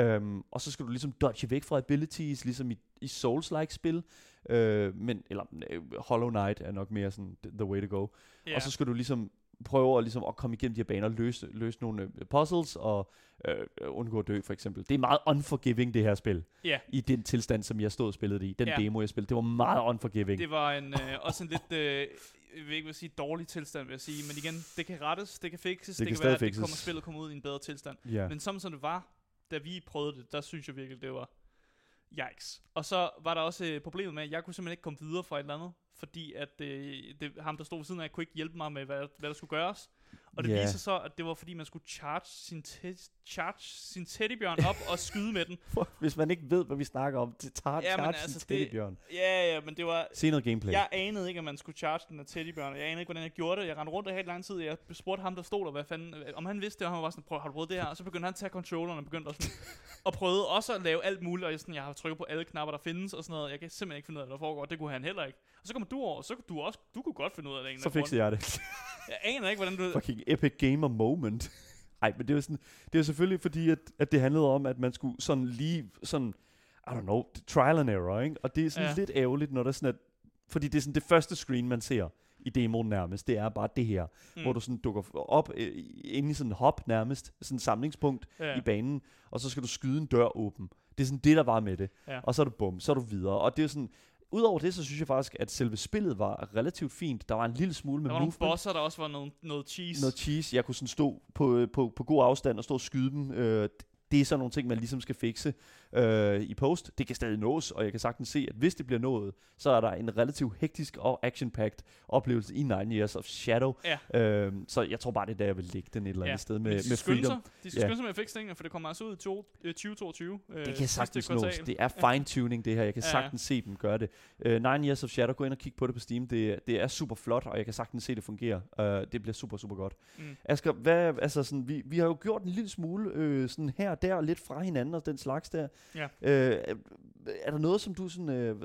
Um, og så skal du ligesom dodge væk fra abilities, ligesom i, i Souls-like spil. Uh, men, eller uh, Hollow Knight er nok mere sådan the, way to go.
Ja.
Og så skal du ligesom prøve at, ligesom, at komme igennem de her baner, løse, løse nogle øh, puzzles og øh, undgå at dø, for eksempel. Det er meget unforgiving, det her spil.
Ja.
I den tilstand, som jeg stod og spillede i. Den
Ja.
demo, jeg spillede. Det var meget unforgiving.
Det var en, øh, også en lidt, øh, jeg vil ikke vil sige dårlig tilstand, vil jeg sige. Men igen, det kan rettes, det kan fixes,
Det
det,
kan
kan være,
stadig
det kommer,
fixes.
spillet kommer ud i en bedre tilstand.
ja.
Men som, som det var, da vi prøvede det, der synes jeg virkelig, det var yikes. Og så var der også øh, problemet med, at jeg kunne simpelthen ikke komme videre fra et eller andet, fordi at øh, det, ham, der stod ved siden af, kunne ikke hjælpe mig med, hvad, hvad der skulle gøres. Og det
Ja.
viser så, at det var fordi, man skulle charge sin, te- charge sin teddybjørn op og skyde med den.
Hvis man ikke ved, hvad vi snakker om, det tager
Ja,
charge
altså, det-
teddybjørn.
Ja, ja, men det var...
Se noget gameplay.
Jeg anede ikke, at man skulle charge den af teddybjørn, og jeg anede ikke, hvordan jeg gjorde det. Jeg rendte rundt der helt lang tid, jeg spurgte ham, der stod der, hvad fanden, om han vidste det, og han var sådan, prøv, har du prøvet det her? Og så begyndte han at tage controlleren og begyndte også og prøvede også at lave alt muligt, og jeg, sådan, jeg har trykket på alle knapper, der findes, og sådan noget. Jeg kan simpelthen ikke finde ud af, hvad der foregår, det kunne han heller ikke. Så kommer du over, og så kunne du også, du kunne godt finde ud af det.
så fikser jeg det.
Jeg aner ikke, hvordan du...
Fucking epic gamer moment. Ej, men det er jo sådan, det er jo selvfølgelig fordi, at, at det handlede om, at man skulle sådan lige, sådan, I don't know, trial and error, ikke? Og det er sådan
Ja.
lidt ærgerligt, når der er sådan, at, fordi det er sådan det første screen, man ser i demoen nærmest, det er bare det her, mm. hvor du sådan dukker op øh, inde i sådan en hop nærmest, sådan et samlingspunkt
ja.
i banen, og så skal du skyde en dør åben. Det er sådan det, der var med det.
Ja.
Og så er du bum, så er du videre. Og det er sådan, udover det, så synes jeg faktisk, at selve spillet var relativt fint. Der var en lille smule med
Der var nogle
movement.
bosser, der også var noget, noget cheese.
Noget cheese. Jeg kunne sådan stå på, øh, på, på god afstand og stå og skyde dem. Øh, det er sådan nogle ting, man ligesom skal fikse øh, i post. Det kan stadig nås, og jeg kan sagtens se, at hvis det bliver nået, så er der en relativt hektisk og action-packed oplevelse i Nine Years of Shadow.
Ja.
Øh, så jeg tror bare, det er der, jeg vil lægge den et eller andet
Ja,
sted med, med Freedom.
sig. De skal
Ja.
skynde sig med at fikse tingene, for det kommer altså ud i to, øh, 2022. øh,
Det kan sagtens nås. Det er fine-tuning, det her. Jeg kan
Ja.
sagtens se dem gøre det. Uh, Nine Years of Shadow, gå ind og kig på det på Steam. Det, det er super flot, og jeg kan sagtens se, det fungerer. Uh, det bliver super, super godt.
Mm.
Asger, hvad, altså sådan, vi, vi har jo gjort en lille smule øh, sådan her og der, lidt fra hinanden og den slags der.
Ja.
Øh, er- er der noget, som du sådan, øh,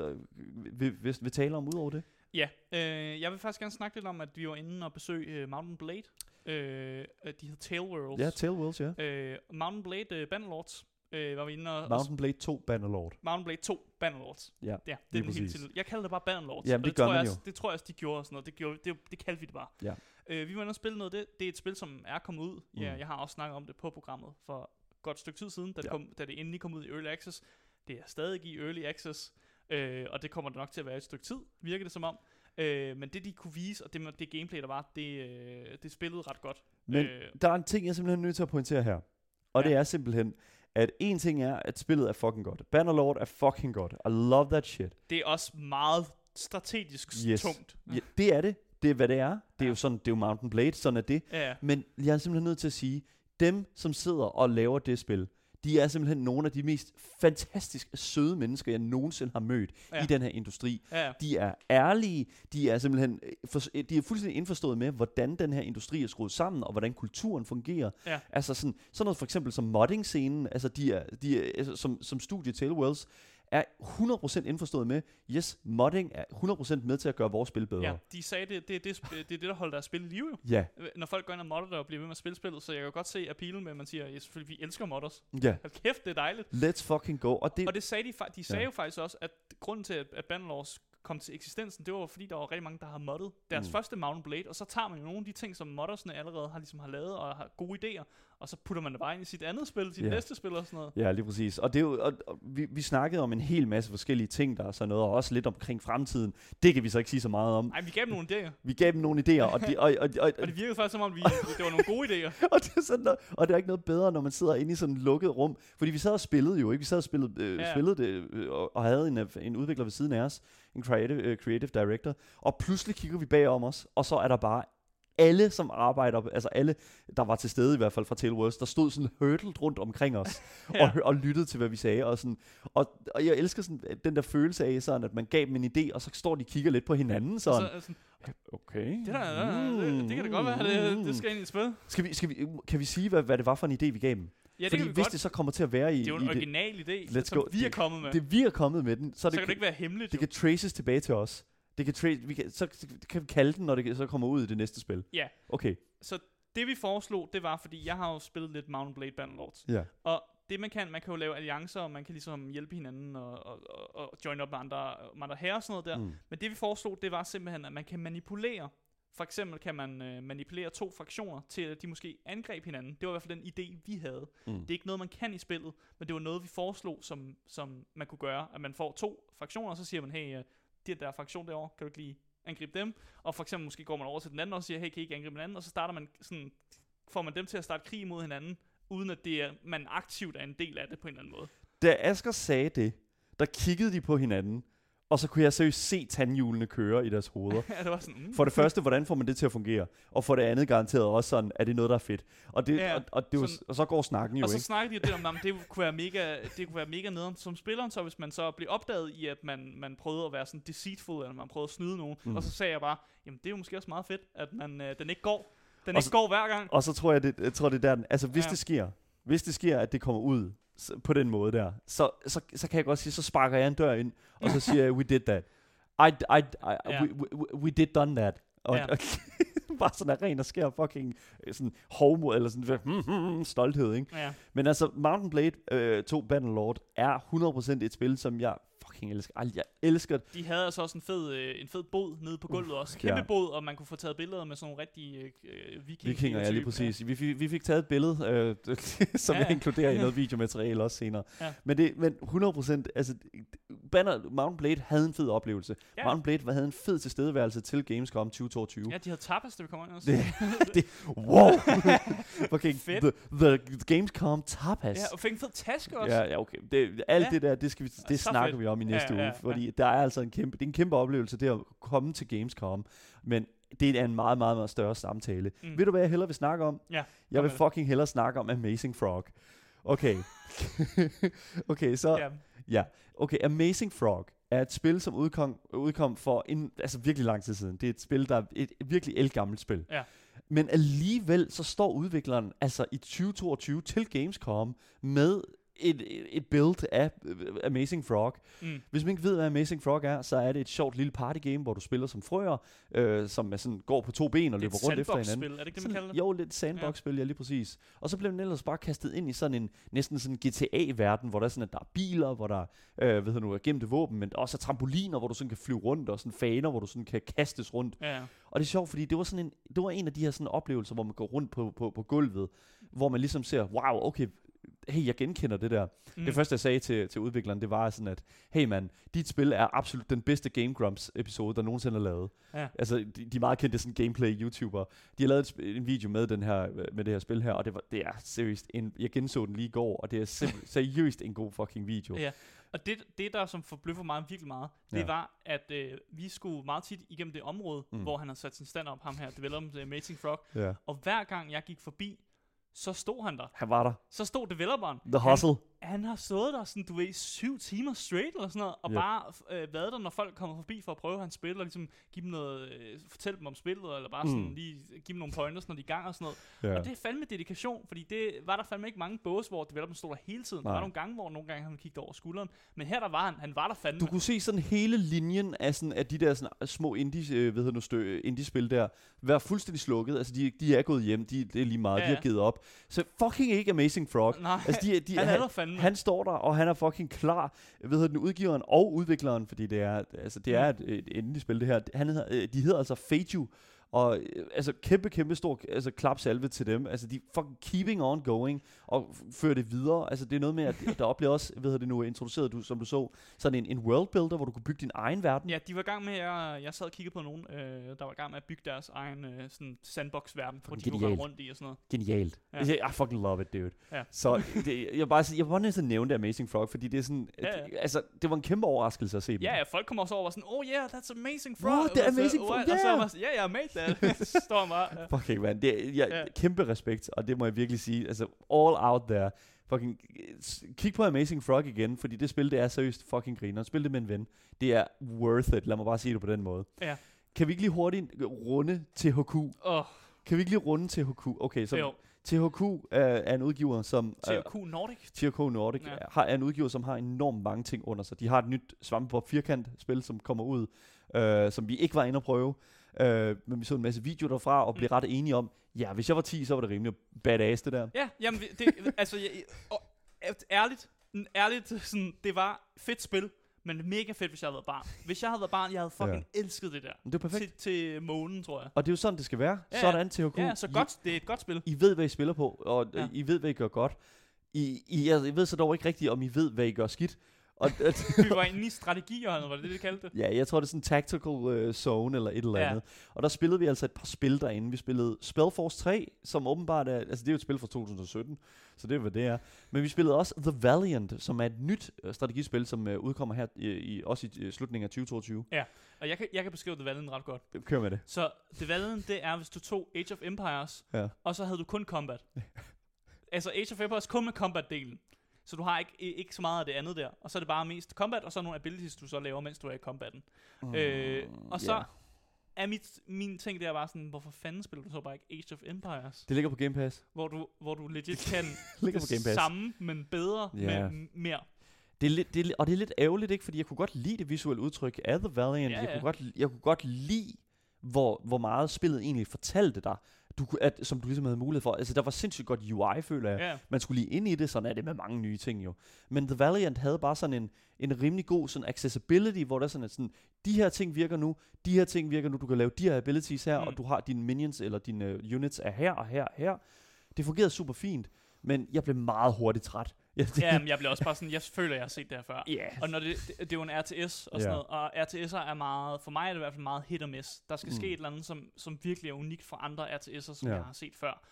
vil, vil, vil tale om ud over det?
Ja, øh, jeg vil faktisk gerne snakke lidt om, at vi var inde og besøge uh, Mountain Blade. Øh, øh, de hedder Tail Worlds.
Ja, Tale Worlds, ja.
Øh, Mountain Blade uh, Bannerlords øh, var vi inde og...
Mountain Blade 2 Bannerlord.
Mountain Blade 2 Bannerlords.
Ja,
Ja, det er den helt
præcis.
til. Jeg kalder det bare Bannerlords. Og
det
tror
gør
jeg
man
også, Det tror jeg også, de gjorde og sådan noget. Det, gjorde, det, det kaldte vi det bare.
Ja.
Øh, vi var inde og spille noget af det. Det er et spil, som er kommet ud. Ja,
Mm.
jeg har også snakket om det på programmet for godt stykke tid siden, da, det
Ja.
kom, da det endelig kom ud i Early Access. Det er stadig i Early Access, øh, og det kommer det nok til at være et stykke tid, virker det som om. Øh, men det, de kunne vise, og det, det gameplay, der var, det, øh, det spillede ret godt.
Men
Øh.
der er en ting, jeg er simpelthen nødt til at pointere her. Og
Ja.
det er simpelthen, at en ting er, at spillet er fucking godt. Bannerlord er fucking godt. I love that shit.
Det er også meget strategisk
Yes.
tungt.
Ja, det er det. Det er, hvad det er. Det er
Ja.
jo sådan, det er jo Mountain Blade, sådan er det.
Ja,
Men jeg er simpelthen nødt til at sige, dem, som sidder og laver det spil, de er simpelthen nogle af de mest fantastisk søde mennesker, jeg nogensinde har mødt
Ja.
i den her industri.
ja,
De er ærlige, de er simpelthen øh, for, de er fuldstændig indforstået med, hvordan den her industri er skruet sammen, og hvordan kulturen fungerer.
Ja.
Altså sådan, sådan noget for eksempel som modding-scenen, altså de er, de er altså, som, som studie Tailwells, er 100% indforstået med, yes, modding er 100% med til at gøre vores spil bedre.
ja. De sagde, det, det, det, det, er det, der holder deres spil i live jo.
Ja,
Når folk går ind og modder det og bliver ved med at spille spillet, så jeg kan godt se appealen med, at man siger, ja, selvfølgelig, vi elsker modders.
ja.
Hold kæft, det er dejligt.
Let's fucking go. Og det,
Og det sagde de, de sagde
Ja.
jo faktisk også, at grunden til, at, at Bannerlords kom til eksistensen, det var fordi, der var rigtig mange, der har moddet deres
Mm.
første Mountain Blade, og så tager man jo nogle af de ting, som moddersne allerede har, ligesom har lavet og har gode idéer, og så putter man det bare ind i sit andet spil, sit
Ja.
næste spil og sådan noget.
Ja, lige præcis. Og, det er jo, og, og vi, vi snakkede om en hel masse forskellige ting, der er sådan noget, og også lidt omkring fremtiden. Det kan vi så ikke sige så meget om.
Nej, vi gav dem nogle idéer,
Vi gav dem nogle idéer, og, de, og, og, og,
og det virkede faktisk som om, vi, det var nogle gode idéer.
og, det er sådan noget, og det er ikke noget bedre, når man sidder inde i sådan et lukket rum. Fordi vi sad og spillede jo, ikke? Vi sad og spillede, øh,
Ja.
spillede det, øh, og, og havde en, øh, en udvikler ved siden af os, en creative, øh, creative director, og pludselig kigger vi bagom os, og så er der bare alle, som arbejder, altså alle, der var til stede i hvert fald fra Tailwords, der stod sådan hurdled rundt omkring os,
Ja.
og, og lyttede til, hvad vi sagde. Og, sådan, og, og jeg elsker sådan, at den der følelse af, sådan, at man gav dem en idé, og så står de og kigger lidt på hinanden. Sådan.
Så, sådan,
okay.
det, der, der, det, det kan da godt være, det, det skal ind i et spil.
Skal vi, skal vi, kan vi sige, hvad, hvad det var for en idé, vi gav dem?
Ja, det
Fordi
kan vi
hvis
godt.
det så kommer til at være i,
Det er jo en
det,
original idé,
Let's
som
go.
vi er
Det-
kommet med.
det, vi er kommet med den, så,
så
det,
kan det ikke være hemmeligt.
det
jo.
kan traces tilbage til os. Det kan trace, vi kan, så kan vi kalde den, når det så kommer ud i det næste spil.
Ja.
Okay.
Så det vi foreslog, det var, fordi jeg har jo spillet lidt Mountain Blade Bannerlords.
Ja.
Og det man kan, man kan jo lave alliancer, og man kan ligesom hjælpe hinanden og, og, og, og join op med andre, med andre herrer og sådan noget der.
Mm.
Men det vi foreslog, det var simpelthen, at man kan manipulere. For eksempel kan man øh, manipulere to fraktioner til, at de måske angreb hinanden. Det var i hvert fald den idé, vi havde.
Mm.
Det er ikke noget, man kan i spillet, men det var noget, vi foreslog, som, som man kunne gøre. At man får to fraktioner, og så siger man, hey, øh, det der fraktion derovre, kan du ikke lige angribe dem? Og for eksempel måske går man over til den anden og siger, hey, kan I ikke angribe den anden? Og så starter man sådan, får man dem til at starte krig mod hinanden, uden at det er, man aktivt er en del af det på en eller anden måde.
Da Asger sagde det, der kiggede de på hinanden, og så kunne jeg seriøst se tandhjulene køre i deres hoveder.
ja, det var sådan, mm.
For det første, hvordan får man det til at fungere? Og for det andet garanteret også sådan, er det noget, der er fedt? Og, det,
Ja,
og, og, det var,
sådan-
og så går snakken jo,
Og så
ikke?
snakkede de jo det om, at det kunne være mega, det kunne være mega nederen som spilleren, så hvis man så blev opdaget i, at man, man prøvede at være sådan deceitful, eller man prøvede at snyde nogen,
mm.
Og så sagde jeg bare, jamen det er jo måske også meget fedt, at man, øh, den ikke går. Den
Og
ikke
så-
går hver gang.
Og så tror jeg, det, jeg tror, det er der, den- altså hvis
ja.
det sker, hvis det sker, at det kommer ud så, på den måde der, så, så, så kan jeg godt sige, så sparker jeg en dør ind, og så siger jeg, we did that. I, I, I,
Ja.
we, we, we did done that. Og,
Ja.
og bare sådan ren og skær fucking øh, sådan hovmod, eller sådan hmm, hmm, hmm, stolthed, ikke?
Ja.
Men altså, Mountain Blade øh, 2 Bannerlord er 100% et spil, som jeg fucking elsker. Ej, jeg elsker det.
De havde altså også en fed, øh, en fed båd nede på gulvet også. Kæmpe
ja.
båd, og man kunne få taget billeder med sådan nogle rigtige øh, øh, viking
Vikinger, ja, lige præcis. Vi, fik, vi fik taget et billede, øh, som
Ja,
ja,
ja.
jeg inkluderer i noget videomateriale også senere.
Ja.
Men, det, men 100%, altså, Banner, Mountain Blade havde en fed oplevelse.
Ja.
Ja. Mountain Blade havde en fed tilstedeværelse til Gamescom 2022.
Ja, de havde tapas, da vi kom ind også.
Det- Wow! fucking
Fedt.
the, the Gamescom tapas.
Ja, og fik en fed taske også.
Ja, ja, okay. Det, alt
Ja.
det der, det, skal vi, det snakker
fedt.
vi om i
Ja,
næste
ja,
uge,
ja.
fordi der er altså en kæmpe, det er en kæmpe oplevelse, det at komme til Gamescom, men det er en meget, meget, meget større samtale.
Mm.
Ved du, hvad jeg hellere vil snakke om?
Ja,
Jeg vil fucking hellere snakke om Amazing Frog. Okay. okay, så...
Ja.
Ja, okay, Amazing Frog er et spil, som udkom, udkom for en, altså virkelig lang tid siden. Det er et spil, der er et, et virkelig elgammelt spil.
Ja.
Men alligevel så står udvikleren altså i 2022 til Gamescom med et, et, build af Amazing Frog.
Mm.
Hvis man ikke ved, hvad Amazing Frog er, så er det et sjovt lille partygame, hvor du spiller som frøer, øh, som er sådan, går på to ben og
er
løber rundt efter hinanden.
er det ikke det, man kalder det?
jo, lidt sandbox-spil, ja. lige præcis. Og så blev den ellers bare kastet ind i sådan en næsten sådan GTA-verden, hvor der er sådan, at der er biler, hvor der øh, ved nu, er gemte våben, men også er trampoliner, hvor du sådan kan flyve rundt, og sådan faner, hvor du sådan kan kastes rundt.
Ja, ja.
Og det er sjovt, fordi det var sådan en, det var en af de her sådan oplevelser, hvor man går rundt på, på, på gulvet, hvor man ligesom ser, wow, okay, hey, jeg genkender det der. Mm. Det første, jeg sagde til, til udvikleren, det var sådan, at hey mand, dit spil er absolut den bedste Game Grumps episode, der nogensinde er lavet.
Ja.
Altså, de, de er meget kendte sådan gameplay-YouTuber. De har lavet et, sp- en video med, den her, med det her spil her, og det, var, det er seriøst, en, jeg genså den lige i går, og det er seriøst en god fucking video.
Ja. Og det, det der som forbløffer mig virkelig meget, det
Ja.
var, at øh, vi skulle meget tit igennem det område, mm. Hvor han har sat sin stand op, ham her, developeren til Amazing Frog.
ja.
Og hver gang jeg gik forbi, så stod han der.
Han var der.
Så stod developeren.
The Hustle.
Han, han har stået der sådan, du ved, syv timer straight eller sådan noget, og
Yep.
bare øh, været der, når folk kommer forbi for at prøve hans spil, og ligesom give dem noget, øh, fortælle dem om spillet, eller bare sådan
Mm.
lige give dem nogle pointers, når de er i gang og sådan noget.
Ja.
Og det er fandme dedikation, fordi det var der fandme ikke mange bås, hvor developeren stod der hele tiden. Der var
Nej.
nogle gange, hvor nogle gange han kiggede over skulderen, men her der var han, han var der fandme.
Du kunne se sådan hele linjen af, sådan, af de der sådan, små indie, øh, hedder nu, stø, indie-spil der, være fuldstændig slukket. Altså, de, de er gået hjem, de, det er lige meget,
Ja,
ja, de har givet op. Så fucking ikke Amazing Frog.
Nej,
Altså, de, de,
han er der fandme.
Han står der, og han er fucking klar. Hvad hedder den, udgiveren og udvikleren, fordi det er, altså, det er et, et indie-spil, det her. Han hedder, øh, de hedder altså Feiju, Og øh, altså kæmpe, kæmpe stor altså, klapsalve til dem. Altså de fucking keeping on going og fører det videre. Altså det er noget med, at der oplever også, hvad hedder det nu, introduceret du, som du så, sådan en, en world builder, hvor du kunne bygge din egen verden.
Ja, de var i gang med, jeg, jeg sad og kiggede på nogen, øh, der var i gang med at bygge deres egen øh, sådan sandbox-verden, hvor de
Fucking
kunne
genialt.
rundt i og sådan noget.
Genialt.
Ja.
Ja. I fucking love it, dude.
Ja.
Så det, jeg, bare, jeg var næsten nævne det Amazing Frog, fordi det er sådan,
Ja, ja.
Det, altså, det var en kæmpe overraskelse at se dem.
Ja, ja, folk kommer også over og var sådan, oh yeah, that's amazing frog. Og så,
amazing frog,
"What?" Og så var ja, yeah, yeah, made that. Så står bare, ja.
Fucking man, det er jeg,
Ja.
kæmpe respekt, og det må jeg virkelig sige. Altså, all out there. Fucking, kig på Amazing Frog igen, fordi det spil, det er seriøst fucking griner. Spil det med en ven. Det er worth it, lad mig bare sige det på den måde.
Ja.
Kan vi ikke lige hurtigt runde THQ?
Oh,
Kan vi ikke lige runde THQ? Okay, så
jo,
THQ uh, er en udgiver, som... øh,
THQ Nordic.
THQ Nordic
Ja.
har, er en udgiver, som har enormt mange ting under sig. De har et nyt Svampebob firkant spil, som kommer ud, øh, som vi ikke var inde at prøve. Øh, men vi så en masse videoer derfra og blev
Mm.
ret enige om, ja, hvis jeg var 10, så var det rimelig badass det der.
Ja, jamen, det, altså, jeg, og, ærligt, ærligt, sådan, det var fedt spil, men mega fedt, hvis jeg havde været barn. Hvis jeg havde været barn, jeg havde fucking ja. elsket det der.
Det er perfekt.
Til, til månen, tror jeg.
Og det er jo sådan, det skal være.
Ja.
Sådan THQ.
Ja, så godt, det er et godt spil.
I, I ved, hvad I spiller på, og
Ja.
I ved, hvad I gør godt. I, I, jeg jeg ved så dog ikke rigtigt, om I ved, hvad I gør skidt. Og,
Vi var inde i strategihjørnet, var det det, det kaldte det?
Ja, jeg tror, det er sådan en tactical uh, zone eller et eller
Ja.
andet. Og der spillede vi altså et par spil derinde. Vi spillede Spellforce 3, som åbenbart er... Altså, det er jo et spil fra 2017, så det er, hvad det er. Men vi spillede også The Valiant, som er et nyt uh, strategispil, som uh, udkommer her i, i, også i uh, slutningen af 2022.
Og jeg kan, jeg kan beskrive The Valiant ret godt.
Kør med det.
Så The Valiant, det er, hvis du tog Age of Empires,
Ja.
og så havde du kun combat. altså Age of Empires kun med combat-delen. Så du har ikke, ikke så meget af det andet der. Og så er det bare mest combat, og så nogle abilities, du så laver, mens du er i combatten. Mm, øh, og så
ja.
er mit, min ting der bare sådan, hvorfor fanden spiller du så bare ikke Age of Empires?
Det ligger på Game Pass.
Hvor du, hvor du legit kan
ligger på
det
Game Pass.
samme, men bedre
Ja.
med m- mere.
Det er lidt, det er, og det er lidt ærgerligt, ikke? Fordi jeg kunne godt lide det visuelle udtryk af The Valiant.
Ja,
jeg,
ja.
kunne godt, jeg kunne godt lide, hvor, hvor meget spillet egentlig fortalte dig, du, at, som du ligesom havde mulighed for. Altså, der var sindssygt godt UI, føler jeg.
Ja.
Man skulle lige ind i det, sådan er det med mange nye ting jo. Men The Valiant havde bare sådan en, en rimelig god sådan accessibility, hvor der er sådan, at sådan, de her ting virker nu, de her ting virker nu, du kan lave de her abilities her,
Mm.
mm. og du har dine minions eller dine uh, units er her og her og her. Det fungerede super fint, men jeg blev meget hurtigt træt. Ja, det,
ja, men jeg bliver også bare sådan, jeg føler, jeg har set det her før.
ja.
Og når det, det, det er jo en RTS og sådan
Ja.
noget, og RTS'er er meget, for mig er det i hvert fald meget hit og miss. Der skal mm. Ske et eller andet, som, som virkelig er unikt for andre RTS'er, som
Ja.
jeg har set før.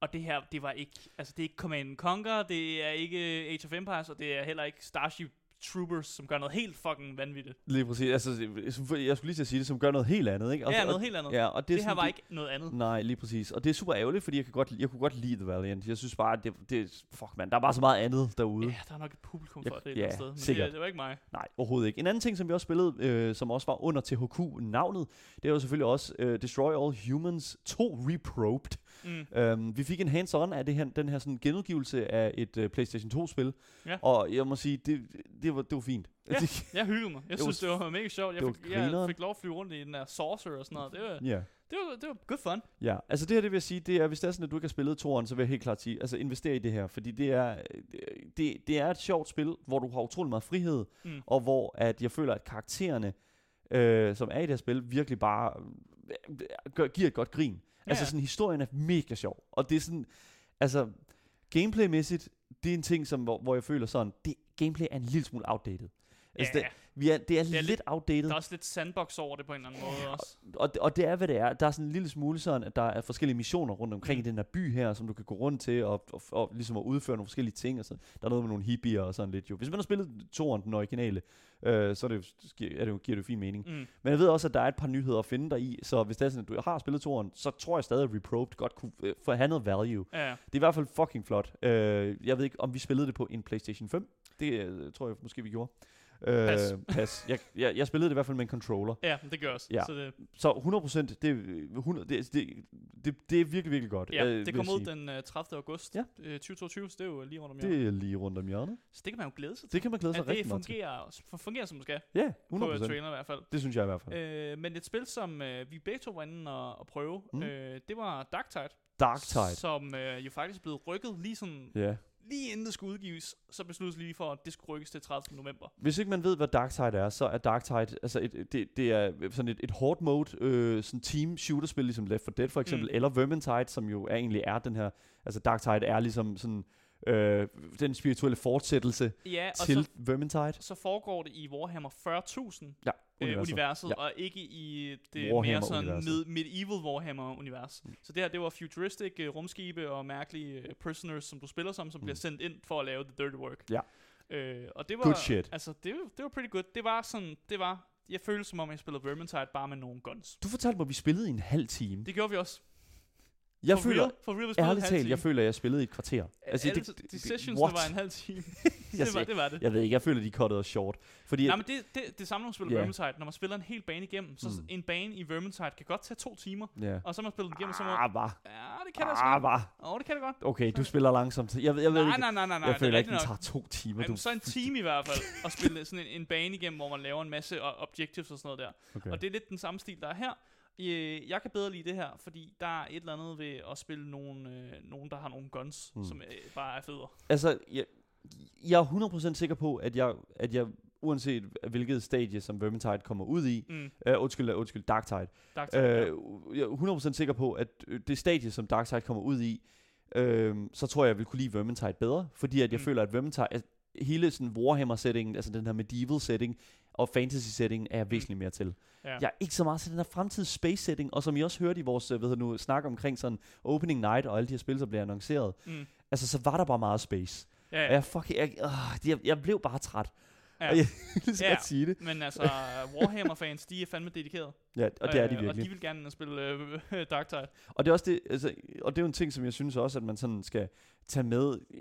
Og det her, det var ikke, altså det er ikke Command Conquer, det er ikke Age of Empires, og det er heller ikke Starship Troopers, som gør noget helt fucking vanvittigt.
Lige præcis. Altså, jeg skulle lige til at sige det, som gør noget helt andet, ikke?
Og, ja,
og,
noget helt andet.
Ja, og det,
det, det her
sådan,
var ikke noget andet.
Nej, lige præcis. Og det er super ærgerligt, fordi jeg, kan godt, jeg kunne godt lide The Valiant. Jeg synes bare, at det, det fuck man, der er bare så meget andet derude.
Ja, der er nok et publikum
Jeg-
for det et
ja,
sted. Men
sikkert.
det, det var ikke mig.
Nej, overhovedet ikke. En anden ting, som vi også spillede, øh, som også var under THQ-navnet, det jo selvfølgelig også øh, Destroy All Humans 2 Reprobed.
Mm.
Um, vi fik en hands-on af det her, den her sådan genudgivelse af et uh, PlayStation 2-spil.
Ja.
Og jeg må sige, det, det, var, det var fint.
Ja.
Det-
Jeg hyggede mig. Jeg
Det var
synes, det var mega sjovt. Jeg
det
fik, jeg fik lov at flyve rundt i den der saucer og sådan noget. Det var,
ja.
det var, det var good fun.
Ja, altså det her, det vil jeg sige, det er, hvis det er sådan, at du ikke har spillet toren, så vil jeg helt klart sige, altså invester i det her, fordi det er, det, det er et sjovt spil, hvor du har utrolig meget frihed,
Mm.
og hvor at jeg føler, at karaktererne, øh, som er i det her spil, virkelig bare øh, gør, giver et godt grin.
Ja,
Altså sådan, historien er mega sjov, og det er sådan, altså gameplaymæssigt, det er en ting, som, hvor, hvor jeg føler sådan, det gameplay er en lille smule outdated. Altså,
Ja,
det, vi er, det er,
er
lidt,
lidt-
outdated.
Der er også lidt sandbox over det på en eller anden måde også.
Og, og det er, hvad det er. Der er sådan en lille smule sådan, at der er forskellige missioner rundt omkring
Mm.
i den her by her, som du kan gå rundt til og, og, og ligesom at udføre nogle forskellige ting. Og sådan. Der er noget med nogle hippier og sådan lidt jo. Hvis man har spillet toren, den originale, øh, så er det, er det, giver det jo fin mening.
Mm.
Men jeg ved også, at der er et par nyheder at finde der i, så hvis det er sådan, at du har spillet toren, så tror jeg stadig, at Reprobed godt kunne øh, få have noget value.
Ja.
Det er i hvert fald fucking flot. Øh, jeg ved ikke, om vi spillede det på en PlayStation 5. Det øh, tror jeg måske, vi gjorde. Øh,
Pas.
pas. Jeg, jeg, jeg spillede det i hvert fald med en controller.
ja, det gør også.
Ja.
Så det,
Så 100%, det, er 100, det, det, det, det er virkelig, virkelig godt.
ja,
øh,
det
jeg
ud den uh, 30. august
Ja.
øh, 2022, så det er jo lige rundt om hjørnet.
Det er lige rundt om hjørnet.
Så det kan man jo glæde sig til.
Det kan man glæde sig
at
rigtig meget til.
fungerer, f- fungerer som det skal
Ja,
på
100%.
uh, trailer i hvert fald.
Det synes jeg i hvert fald.
Øh, men et spil, som øh, vi begge to var inde og, og prøve,
Mm.
øh, det var Dark Tide.
Dark Tide.
Som øh, jo faktisk er blevet rykket lige sådan
Ja.
Lige inden det skulle udgives, så besluttes lige for, at det skulle rykkes til 30. november.
Hvis ikke man ved, hvad Darktide er, så er Darktide, altså et, det, det er sådan et, et hårdt mode, øh, sådan team shooter-spil, ligesom Left 4 Dead for eksempel,
mm.
eller Vermintide, som jo er, egentlig er den her, altså Darktide er ligesom sådan, øh, den spirituelle fortsættelse
Ja, og
til
så,
Vermintide.
så foregår det i Warhammer 40.000
Ja,
øh,
universet.
universet,
Ja.
og ikke i det mere sådan med, medieval Warhammer-univers. Mm. Så det her, det var futuristic uh, rumskibe og mærkelige uh, prisoners, som du spiller som, som mm. bliver sendt ind for at lave the dirty work.
Ja.
Øh, og det var,
Good shit.
Altså, det, var- det var pretty good. Det var sådan, det var, jeg følte som om, jeg spillede Vermintide bare med nogle guns.
Du fortalte mig, at vi spillede i en halv time.
Det gjorde vi også.
Jeg
for
føler,
real, for real,
ærligt talt, jeg føler, at jeg spillede i et kvarter.
Altså, Alle,
det-
de
det-
sessionsene
what?
var en halv time.
Jeg
det, var,
siger-
det var det.
Jeg ved ikke, jeg føler, de cuttede os short. Fordi,
Nej, men det, det, det samme, når man spiller
Ja.
Vermintide. Når man spiller en hel bane igennem, så
Mm.
en bane i Vermintide kan godt tage to timer.
ja.
Og så man spillet den igennem, så må...
Ah, var.
Ja, det kan det
Ah,
godt.
var.
Åh, det kan det godt.
Okay, du spiller langsomt. Jeg, ved- jeg ved
Nej,
ikke,
nej, nej, nej, nej.
jeg
det
føler
er
ikke, den tager to timer.
nok.
Du,
så en time i hvert fald at spille sådan en, en bane igennem, hvor man laver en masse objectives og sådan noget der.
okay.
Og det er lidt den samme stil, der er her. Øh, Jeg kan bedre lide det her, fordi der er et eller andet ved at spille nogen, øh, nogen der har nogle guns,
Mm.
som øh, bare er federe.
Altså, jeg, jeg er 100% sikker på, at jeg, at jeg uanset hvilket stadie, som Vermintide kommer ud i,
Mm.
uh, undskyld, uh, undskyld, Darktide,
Dark
uh,
Tide, ja.
jeg er 100% sikker på, at øh, det stadie, som Darktide kommer ud i, uh, så tror jeg, jeg vil kunne lide Vermintide bedre, fordi at jeg
Mm.
føler, at Vermintide, hele sådan Warhammer-settingen, altså den her medieval setting, og fantasy-setting er jeg væsentligt mere til.
Ja.
Jeg er ikke så meget til den her fremtids space setting, og som I også hørte i vores øh, hedder nu, snak omkring sådan opening night og alle de her spil, der bliver annonceret,
Mm.
altså så var der bare meget space.
Ja,
Og
ja.
jeg, fuck, jeg, øh, jeg, jeg blev bare træt.
ja.
Og jeg så
Ja.
sige det.
Men altså, Warhammer-fans, de er fandme dedikerede.
Ja, og det er de
Øh, Og
virkelig.
de vil gerne spille øh, Dark Tide.
Og det er også det, altså, og det er jo en ting, som jeg synes også, at man sådan skal tage med, øh,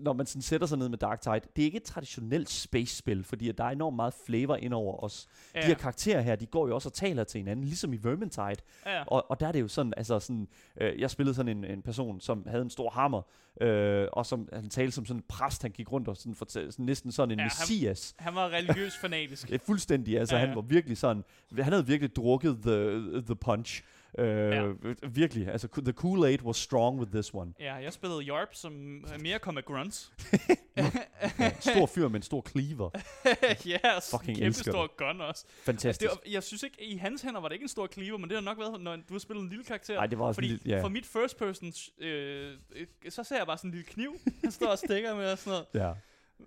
når man sådan sætter sig ned med Dark Tide. Det er ikke et traditionelt space-spil, fordi der er enormt meget flavor ind over os.
Ja,
De her karakterer her, de går jo også og taler til hinanden, ligesom i Vermintide.
ja.
Og, og der er det jo sådan, altså sådan, øh, jeg spillede sådan en, en person, som havde en stor hammer, øh, og som han talte som sådan en præst, han gik rundt og sådan fortalte, sådan, næsten sådan en
Ja,
ja,
han-
messias.
Han var religiøs fanatisk.
Ja, fuldstændig, altså
ja.
han var virkelig sådan, han havde virkelig drukket the, the punch. Øh,
Ja.
Virkelig, altså the Kool-Aid was strong with this one.
Ja, jeg spillede Yarp, som mere kom med grunts.
Ja, stor fyr med en stor cleaver.
ja, og
Fucking
kæmpe stor gun også. Altså,
Fantastisk.
det var, jeg synes ikke, i hans hænder var det ikke en stor cleaver, men det har nok været, når du har spillet en lille karakter.
Nej, det var også
Fordi
lidt, ja.
for mit first person, øh, øh, så ser jeg bare sådan en lille kniv, han står og stikker med og sådan noget.
Ja.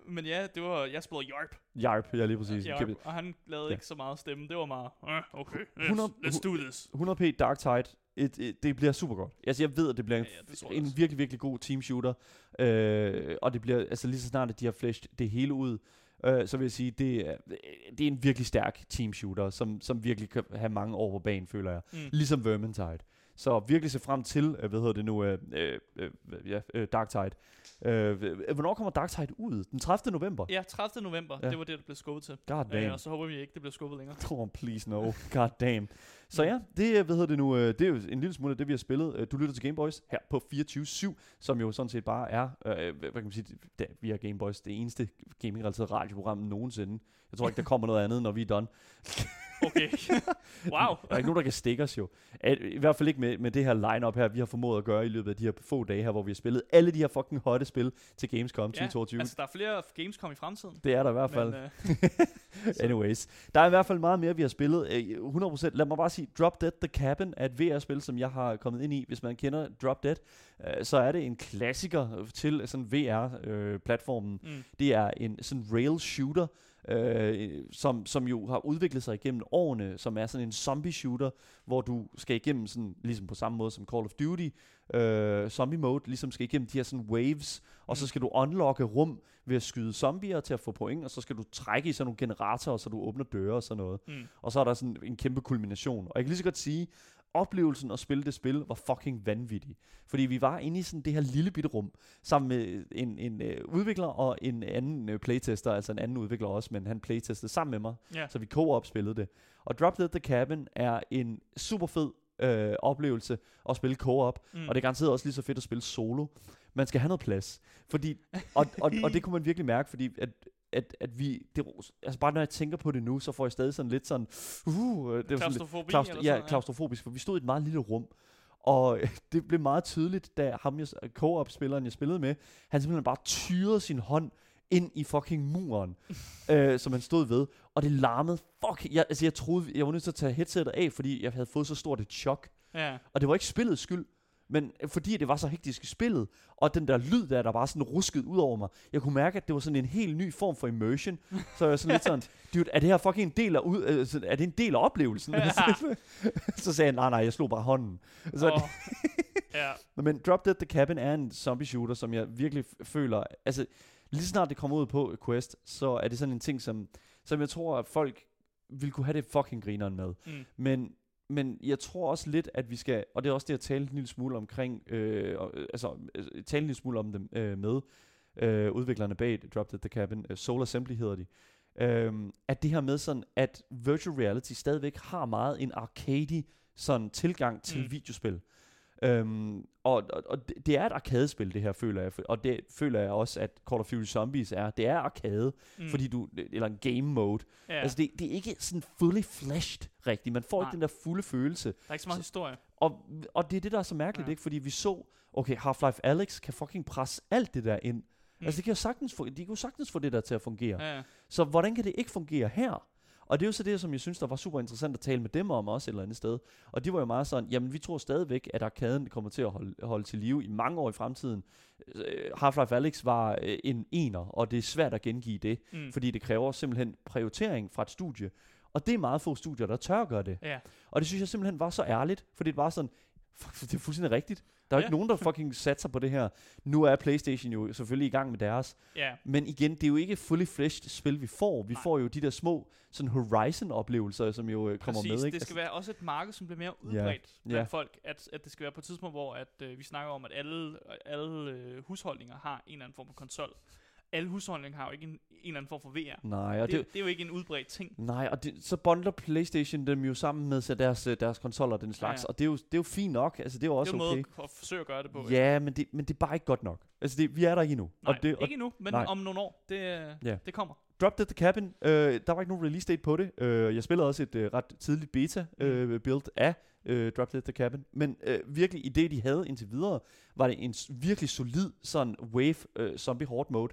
Men ja, det var, jeg spillede Yarp,
Jarp, ja lige præcis. Kæmpe-
og han lavede
Ja.
ikke så meget stemme. Det var meget, uh, okay, let's,
100
let's do this.
100p Dark Tide, et, et, det bliver super godt. Altså, jeg ved, at det bliver en,
Ja, ja, det
en virkelig, virkelig god team shooter. Øh, og det bliver, altså lige så snart, at de har flashed det hele ud, øh, så vil jeg sige, det er, det er en virkelig stærk team shooter, som, som virkelig kan have mange år på banen, føler jeg.
Mm.
Ligesom Vermintide. Så virkelig se frem til, øh, hvad hedder det nu, øh, øh, øh, ja, øh, Darktide. Øh, øh, hvornår kommer Darktide ud? Den 30. november?
Ja, 30. november,
Ja.
det var det, der blev skubbet til.
God damn.
Øh, og så håber vi ikke, det bliver skubbet længere.
Oh, please no. God damn. Så ja, det, hvad hedder det nu, det er jo en lille smule af det, vi har spillet. Du lytter til Gameboys her på 24-7, som jo sådan set bare er, øh, hvad kan man sige, det, vi er Gameboys, det eneste gaming-relaterede radioprogram nogensinde. Jeg tror ikke, der kommer noget andet, når vi er done.
Okay. wow.
Der er ikke nogen, der kan stikke os jo. I hvert fald ikke med, med det her line-up her, vi har formået at gøre i løbet af de her få dage her, hvor vi har spillet alle de her fucking hotte spil til Gamescom 2022.
altså, der er flere Gamescom i fremtiden.
det er der i hvert fald.
Men, øh, så-
Anyways, der er i hvert fald meget mere, vi har spillet. Øh, 100%. Lad mig bare sige, Drop Dead The Cabin er et VR-spil, som jeg har kommet ind i. Hvis man kender Drop Dead, øh, så er det en klassiker til sådan VR-platformen.
mm.
Det er en sådan rail shooter, øh, som, som jo har udviklet sig igennem årene, som er sådan en zombie shooter, hvor du skal igennem sådan, ligesom på samme måde som Call of Duty, øh, zombie mode, ligesom skal igennem de her sådan waves, og så
Mm.
skal du unlocke rum ved at skyde zombier til at få point, og så skal du trække i sådan nogle generatorer, så du åbner døre og sådan noget.
Mm.
Og så er der sådan en kæmpe kulmination. Og jeg kan lige så godt sige, oplevelsen at spille det spil var fucking vanvittig. Fordi vi var inde i sådan det her lille bitte rum, sammen med en, en øh, udvikler og en anden øh, playtester, altså en anden udvikler også, men han playtestede sammen med mig,
Ja.
så vi co-op spillede det. Og Drop Dead The Cabin er en super fed øh, oplevelse at spille co-op,
mm.
og det er garanteret også lige så fedt at spille solo. Man skal have noget plads. Fordi, og, og, og det kunne man virkelig mærke, fordi at, at, at vi, det, altså bare når jeg tænker på det nu, så får jeg stadig sådan lidt sådan, uh, det var sådan lidt, klaust- ja, klaustrofobisk, for vi stod i et meget lille rum, Og det blev meget tydeligt, da ham, jeg, co-op-spilleren, jeg spillede med, han simpelthen bare tyrede sin hånd ind i fucking muren, øh, som han stod ved. Og det larmede fuck. Jeg, altså, jeg troede, jeg var nødt til at tage headsetet af, fordi jeg havde fået så stort et chok.
Ja.
Og det var ikke spillets skyld, men fordi det var så hektisk i spillet, og den der lyd der, der bare sådan ruskede ud over mig, jeg kunne mærke, at det var sådan en helt ny form for immersion. Så jeg var sådan lidt sådan, dude, er det her fucking en del af, ud, øh, er det en del af oplevelsen?
Ja.
så sagde han, nej, nej, jeg slog bare hånden. Så,
Og, ja.
Men Drop Dead The Cabin er en zombie shooter, som jeg virkelig føler, altså lige snart det kommer ud på Quest, så er det sådan en ting, som, som jeg tror, at folk vil kunne have det fucking grineren med.
Mm.
Men, men jeg tror også lidt, at vi skal, og det er også det, at tale en lille smule omkring, øh, øh, altså øh, tale en lille smule om dem øh, med øh, udviklerne bag Drop Dead The Cabin, øh, Soul Assembly hedder de, øh, at det her med sådan, at virtual reality stadigvæk har meget en arcade sådan tilgang til
mm.
videospil. Øhm, og og, og det, det er et arkadespil, det her, føler jeg. Og det føler jeg også, at Call of Duty Zombies er. Det er arcade,
Mm.
fordi du, eller en game mode.
ja.
Altså, det, det er ikke sådan fully fleshed rigtigt. Man får
Nej.
ikke den der fulde følelse.
der er ikke så meget historie.
Og, og det er det, der er så mærkeligt,
Ja.
ikke? Fordi vi så, okay, Half-Life Alyx kan fucking presse alt det der ind.
Mm.
Mm. Altså, det kan jo sagtens få, de kan jo sagtens få det der til at fungere. Ja.
Ja.
Så hvordan kan det ikke fungere her? Og det er jo så det, som jeg synes, der var super interessant at tale med dem om også et eller andet sted. Og de var jo meget sådan, jamen vi tror stadigvæk, at arkaden kommer til at holde, holde til live i mange år i fremtiden. Øh, Half-Life Alyx var øh, en ener, og det er svært at gengive det,
Mm.
fordi det kræver simpelthen prioritering fra et studie. Og det er meget få studier, der tør gøre det.
Ja.
Og det synes jeg simpelthen var så ærligt, fordi det var sådan, fuck, det er fuldstændig rigtigt. Der er jo
Ja.
ikke nogen, der fucking satser på det her. Nu er Playstation jo selvfølgelig i gang med deres.
Ja.
Men igen, det er jo ikke fully fleshed spil, vi får. Vi
Nej.
får jo de der små sådan Horizon-oplevelser, som jo øh, kommer
Præcis,
med. Ikke?
det skal være også et marked, som bliver mere
Ja,
udbredt blandt
ja.
folk. At, at det skal være på et tidspunkt, hvor at, øh, vi snakker om, at alle, alle øh, husholdninger har en eller anden form for konsol. Alle husholdninger har jo ikke en, en eller anden form for VR.
Nej, og
Det,
det,
det, er jo ikke en udbredt ting.
nej, og det, så bundler PlayStation dem jo sammen med så deres, øh, deres konsoller og den slags.
Ja,
Ja. Og det er, jo, det er jo fint nok. Altså, det er jo
Det
også
er jo
okay.
måde at forsøge at gøre det på.
Ja, men det, men det er bare ikke godt nok. Altså, det, vi er der ikke endnu.
Nej,
og det, og
ikke endnu, men
nej.
om nogle år. Det, øh,
Ja.
det kommer.
Drop Dead The Cabin, øh, der var ikke nogen release date på det. Øh, jeg spillede også et øh, ret tidligt beta øh, build af øh, Drop Dead The Cabin. Men øh, virkelig i det, de havde indtil videre, var det en virkelig solid sådan wave øh, zombie horde mode.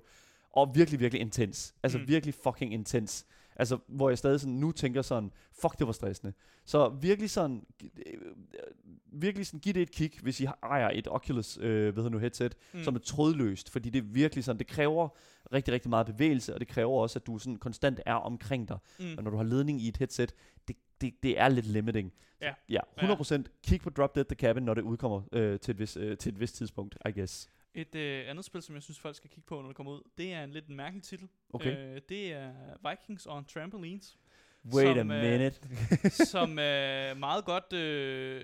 Og virkelig, virkelig intens. Altså
Mm.
virkelig fucking intens. Altså, hvor jeg stadig sådan, nu tænker sådan, fuck, det var stressende. Så virkelig sådan, øh, virkelig sådan, giv det et kig, hvis I har- ejer et Oculus, øh, hvad nu, headset,
Mm.
som er trådløst, fordi det er virkelig sådan, det kræver rigtig, rigtig meget bevægelse, og det kræver også, at du sådan konstant er omkring dig.
Mm.
Og når du har ledning i et headset, det, det, det er lidt limiting. Så,
Ja.
ja 100% kig på Drop Dead The Cabin, når det udkommer øh, til, et vis, øh, til et vist tidspunkt, I guess.
Et øh, andet spil, som jeg synes, folk skal kigge på, når det kommer ud, det er en lidt mærkelig titel.
Okay.
Øh, det er Vikings on Trampolines,
Wait
som,
a
øh,
minute.
som øh, meget godt øh,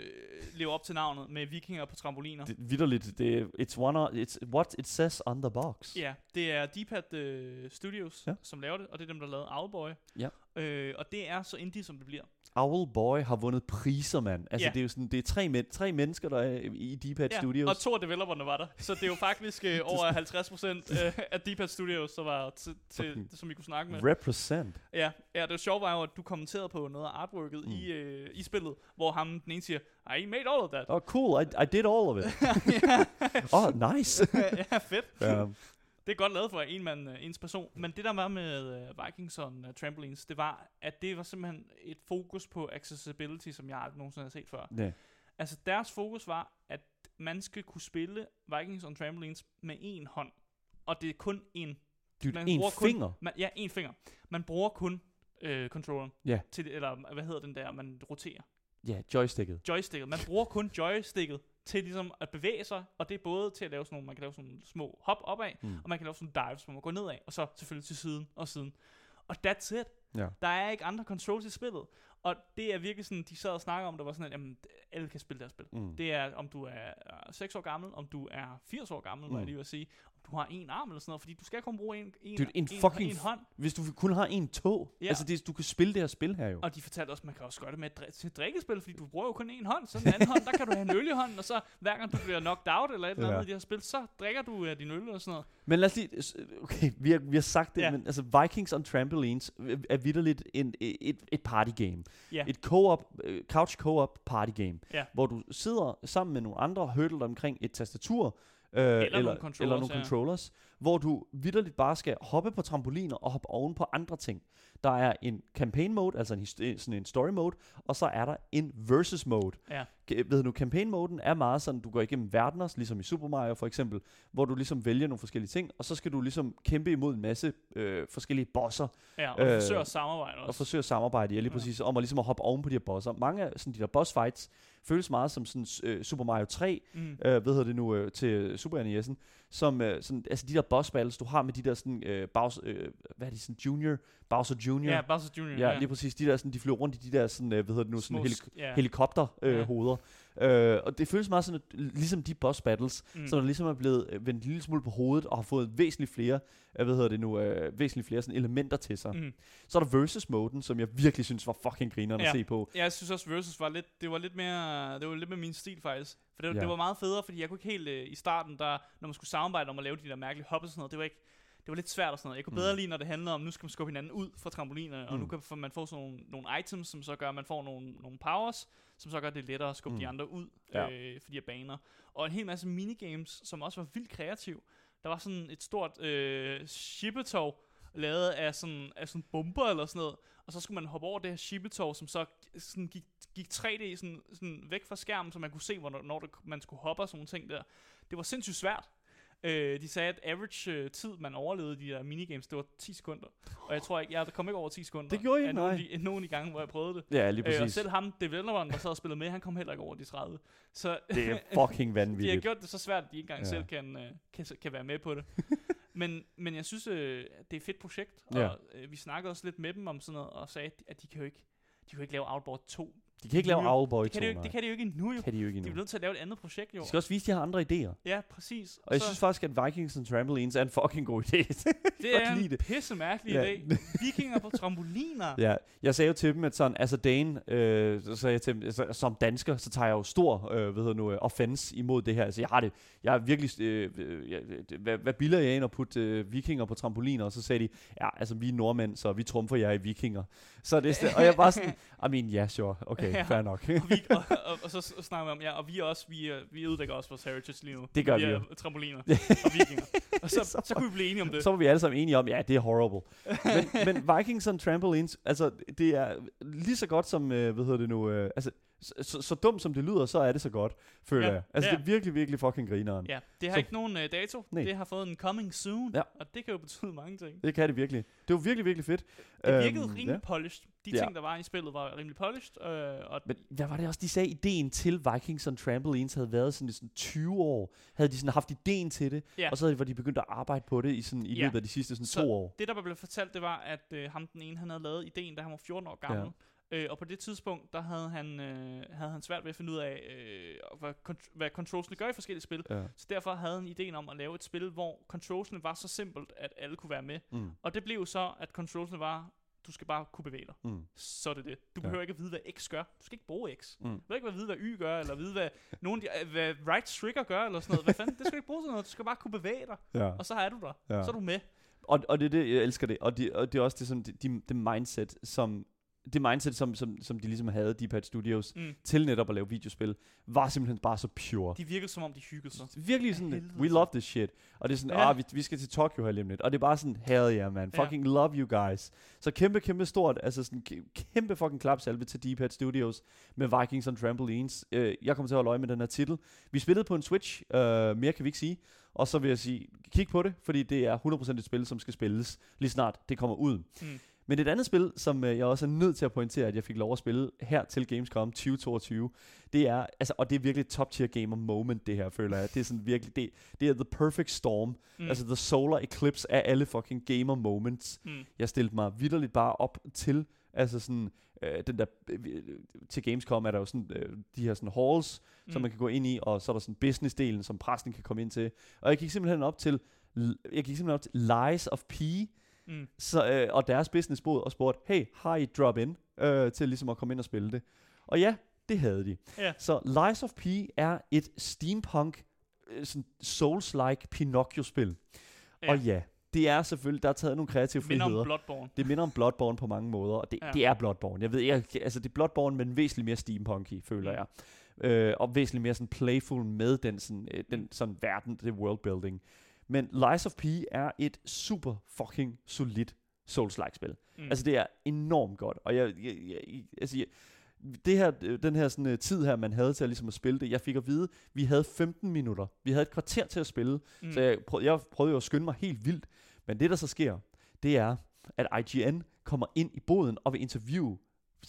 lever op til navnet med vikinger på trampoliner.
det, vidderligt, det, it's, one of, it's what it says on the box.
Ja, det er Deepad øh, Studios. Ja. som laver det, og det er dem, der lavede Owlboy.
Ja.
Øh, og det er så indie, som det bliver.
Owl Boy har vundet priser, mand. Altså,
Ja.
det er jo sådan, det er tre, men, tre mennesker, der er i Deepad
Ja,
Studios.
og to af developerne var der. Så det er jo faktisk øh, over 50% øh, af Deepad Studios, der var til, til, som vi kunne snakke med.
Represent.
Ja, ja, det var sjovt var jo, at du kommenterede på noget af artworket mm. I, øh, i spillet, hvor ham den ene siger, I made all of that.
Oh, cool. I, I did all of it.
ja,
oh, nice.
ja, fedt.
um,
Det er godt lavet for en mand, øh, ens person. Men det der var med uh, Vikings og uh, Trampolines, det var, at det var simpelthen et fokus på accessibility, som jeg aldrig nogensinde har set før.
yeah.
Altså deres fokus var, at man skal kunne spille Vikings on Trampolines med en hånd. Og det er kun en.
Dude,
Man
en
bruger kun-
finger.
Man, ja, en finger. Man bruger kun øh, controlleren.
Ja.
Til, eller hvad hedder den der, man roterer.
Ja, joysticket.
Joysticket. Man bruger kun joysticket til ligesom at bevæge sig, og det er både til at lave sådan nogle, man kan lave sådan nogle små hop opad,
Mm.
og man kan lave sådan dives, hvor man går nedad, og så selvfølgelig til siden og siden. Og that's it.
Ja.
Der er ikke andre controls i spillet. Og det er virkelig sådan, de sad og snakkede om, der var sådan, at jamen, alle kan spille deres spil.
Mm.
Det er, om du er øh, 6 år gammel, om du er 80 år gammel, må jeg
Mm.
lige vil sige, du har en arm eller sådan noget, fordi du skal kun bruge en, en,
Dude, en
en,
fucking
en hånd.
Hvis du kun har en tog.
Ja.
Altså, det, du kan spille det her spil her jo.
Og de fortalte også, at man kan også gøre det med et, til et drikkespil, fordi du bruger jo kun en hånd. Så den anden hånd, der kan du have en øl i hånden, og så hver gang du bliver knocked out eller et eller andet
Ja.
i de her spil, så drikker du uh, din øl og sådan noget.
Men lad os lige... Okay, vi har, vi har sagt det,
Ja.
men altså Vikings on Trampolines er vidderligt en, et, et party game.
Ja.
Et co-op, øh, couch co-op party game,
Ja.
hvor du sidder sammen med nogle andre hurdlet omkring et tastatur, øh, eller,
nogle
eller,
controllers,
eller nogle
ja.
controllers, hvor du vidderligt bare skal hoppe på trampoliner og hoppe oven på andre ting. Der er en campaign mode, altså en, sådan en story mode, og så er der en versus mode.
Ja.
Ved du, campaign-moden er meget sådan, du går igennem verdener, ligesom i Super Mario for eksempel, hvor du ligesom vælger nogle forskellige ting, og så skal du ligesom kæmpe imod en masse øh, forskellige bosser,
Ja, og
Øh,
forsøger at samarbejde også.
og forsøge at samarbejde ja, lige
Ja.
præcis, om at ligesom at hoppe oven på de her bosser. Mange af sådan, de der boss fights føles meget som sådan, øh, Super Mario 3,
mm.
øh, hvad hedder det nu, øh, til Super NES'en, som øh, sådan, altså de der boss battles, du har med de der sådan, øh, Bowser, øh, hvad er de, sådan junior, Bowser Junior,
Ja, Bowser Jr.
ja, lige præcis, de der sådan, de flyver rundt i de der sådan, øh, hvad hedder det nu, sådan
Små
helik-
ja.
helikopterhoveder. Øh,
Ja.
hoveder. Øh, og det føles meget sådan, at, ligesom de boss battles,
Mm.
mm. så der ligesom er blevet øh, vendt en lille smule på hovedet, og har fået væsentligt flere, øh, hvad hedder det nu, øh, væsentligt flere sådan elementer til sig. Mm.
Mm.
Så er der versus-moden, som jeg virkelig synes var fucking grineren ja. At se på.
Ja, jeg synes også Versus var lidt, det var lidt mere, det var lidt med min stil faktisk. For det,
Ja.
det var meget federe, fordi jeg kunne ikke helt øh, i starten, der, når man skulle samarbejde om at lave de der mærkelige hop og sådan noget, det var ikke, det var lidt svært og sådan noget. Jeg kunne
Mm.
bedre lide, når det handlede om, nu skal man skubbe hinanden ud fra trampolinerne, og
Mm.
nu kan få- man få sådan nogle, nogle items, som så gør, at man får nogle, nogle powers, som så gør det lettere at skubbe
Mm.
de andre ud
Ja.
øh, for de her baner. Og en hel masse minigames, som også var vildt kreativ. Der var sådan et stort øh, shippetog, lavet af sådan, af sådan bomber eller sådan noget, og så skulle man hoppe over det her shippetog, som så sådan gik, gik 3D sådan, sådan væk fra skærmen, så man kunne se, hvornår når det, man skulle hoppe og sådan nogle ting der. Det var sindssygt svært. Øh, de sagde, at average øh, tid, man overlevede de der minigames, det var 10 sekunder. Og jeg tror ikke, jeg kom ikke over 10 sekunder.
Det gjorde I
af
ikke,
nogen,
nej.
af de, nogen de gange, hvor jeg prøvede det.
Ja, lige
Øh, og
præcis.
selv ham, developeren, der sad og spillede med, han kom heller ikke over de 30. Så
det er fucking
de har
vanvittigt.
gjort det så svært, at de ikke engang
Ja.
selv kan, øh, kan, kan være med på det. men, men jeg synes, øh, det er et fedt projekt, og
Ja.
øh, vi snakkede også lidt med dem om sådan noget, og sagde, at- at de kan jo ikke, de kan jo ikke lave Outboard 2.
De kan ikke lave Owlboy
Det kan, de jo
2,
ikke, det kan de jo ikke endnu, jo.
kan de jo ikke
De er
endnu.
nødt til at lave et andet projekt, jo.
De skal også vise, at de har andre idéer.
Ja, præcis.
Og jeg
Så
synes faktisk, at Vikings and Trampolines er en fucking god idé.
det er en
det.
pisse mærkelig
Ja.
idé. Vikinger på trampoliner.
Ja, jeg sagde jo til dem, at sådan, as a Dane, øh, så sagde jeg til dem, altså, som dansker, så tager jeg jo stor, øh, hvad hedder nu, øh, offense imod det her. Altså, jeg har det, jeg er virkelig, øh, øh, jeg, hvad, hvad bilder jeg ind at putte øh, vikinger på trampoliner? Og så sagde de, ja, altså, vi er nordmænd, så vi trumfer jer i vikinger. Så det, og jeg var sådan, I mean, yeah, sure, okay,
Ja.
fair nok.
og, vi, og, og, og, så snakker vi om, ja, og vi er også, vi, er, vi ødelægger også vores heritage lige nu.
Det gør vi
er
jo.
trampoliner og vikinger. Og så,
Så
så, kunne vi blive enige om det.
så var vi alle sammen enige om, ja, det er horrible. men, men Vikings and Trampolines, altså, det er lige så godt som, øh, hvad hedder det nu, øh, altså, så, så, så dumt som det lyder, så er det så godt, føler
Ja,
jeg. Altså,
ja.
det er virkelig, virkelig fucking grineren.
Ja, det har
Så-
ikke nogen øh, dato.
Nej.
Det har fået en coming soon.
Ja.
Og det kan jo betyde mange ting.
Det kan det virkelig. Det var virkelig, virkelig fedt.
Det virkede
Øhm,
rimelig polished. De
Ja.
ting, der var i spillet, var rimelig polished. Øh, og
Men hvad var det også, de sagde, ideen til Vikings on Trampolines havde været sådan i sådan 20 år. Havde de sådan haft ideen til det,
Ja.
og så havde de, var de begyndt at arbejde på det i, sådan, i
Ja.
løbet af de sidste sådan
Så
to år.
det, der blev fortalt, det var, at øh, ham den ene, han havde lavet ideen, da han var 14 år gammel. Øh, og på det tidspunkt, der havde han, øh, havde han svært ved at finde ud af, øh, hvad, kont- hvad controlsene gør i forskellige spil.
Ja.
Så derfor havde han ideen om at lave et spil, hvor controlsene var så simpelt, at alle kunne være med.
Mm.
Og det blev så, at controlsene var, du skal bare kunne bevæge dig.
Mm.
Så er det det. Du
Ja.
behøver ikke at vide, hvad X gør. Du skal ikke bruge X.
Mm.
Du behøver ikke at vide, hvad Y gør, eller vide, hvad, nogen, de, øh, hvad right trigger gør, eller sådan noget. Hvad fanden? Det skal du ikke bruge til noget. Du skal bare kunne bevæge dig.
Ja.
Og så er du der.
Ja.
Så er du med.
Og, og det er det, jeg elsker det. Og, de, og det er også det, de, de, det mindset, som det mindset, som, som, som de ligesom havde, Deep Studios,
Mm.
til netop at lave videospil, var simpelthen bare så pure.
De virkede som om, de hyggede sig.
Virkelig sådan,
Helvede
we
til.
love this shit. Og det er sådan,
Ja.
ah, vi, vi skal til Tokyo her lige om lidt. Og det er bare sådan, hell yeah, man.
Ja.
Fucking love you guys. Så kæmpe, kæmpe stort, altså sådan kæ- kæmpe fucking klapsalve til Deep Studios med Vikings on Trampolines. Uh, jeg kommer til at holde øje med den her titel. Vi spillede på en Switch, uh, mere kan vi ikke sige. Og så vil jeg sige, kig på det, fordi det er 100% et spil, som skal spilles lige snart det kommer ud.
Mm.
Men et andet spil, som øh, jeg også er nødt til at pointere, at jeg fik lov at spille her til Gamescom 2022, det er, altså, og det er virkelig top tier gamer moment, det her, føler jeg. Det er sådan virkelig, det, det er the perfect storm.
Mm.
Altså the solar eclipse af alle fucking gamer moments.
mm.
Jeg stillede mig vidderligt bare op til, altså sådan, øh, den der, øh, til Gamescom er der jo sådan, øh, de her sådan halls, mm. som man kan gå ind i, og så er der sådan business-delen, som præsten kan komme ind til. Og jeg gik simpelthen op til, jeg gik simpelthen op til Lies of P,
Mm.
så, øh, og deres businessbod og spurgte, hey, har I drop in øh, til ligesom at komme ind og spille det? Og ja, det havde de.
Ja.
Så Lies of P er et steampunk, øh, sådan Souls-like Pinocchio-spil.
Ja.
Og ja, det er selvfølgelig, der er taget nogle kreative
Minder om
friheder.
Bloodborne.
Det minder om Bloodborne på mange måder, og det, ja.
Ja.
det er Bloodborne. Jeg ved ikke, altså det er Bloodborne, men væsentligt mere steampunky, føler
Mm.
jeg. Øh, og væsentligt mere sådan playful med den sådan, øh, den sådan verden, det worldbuilding. Men Lies of P er et super fucking solidt Souls-like spil.
Mm.
Altså det er enormt godt, og jeg, jeg, jeg, altså, jeg det her, øh, den her sådan, uh, tid her, man havde til at, ligesom at spille det, jeg fik at vide, vi havde 15 minutter. Vi havde et kvarter til at spille,
mm.
så jeg, prøv, jeg prøvede jo at skynde mig helt vildt. Men det, der så sker, det er, at IGN kommer ind i boden og vil interviewe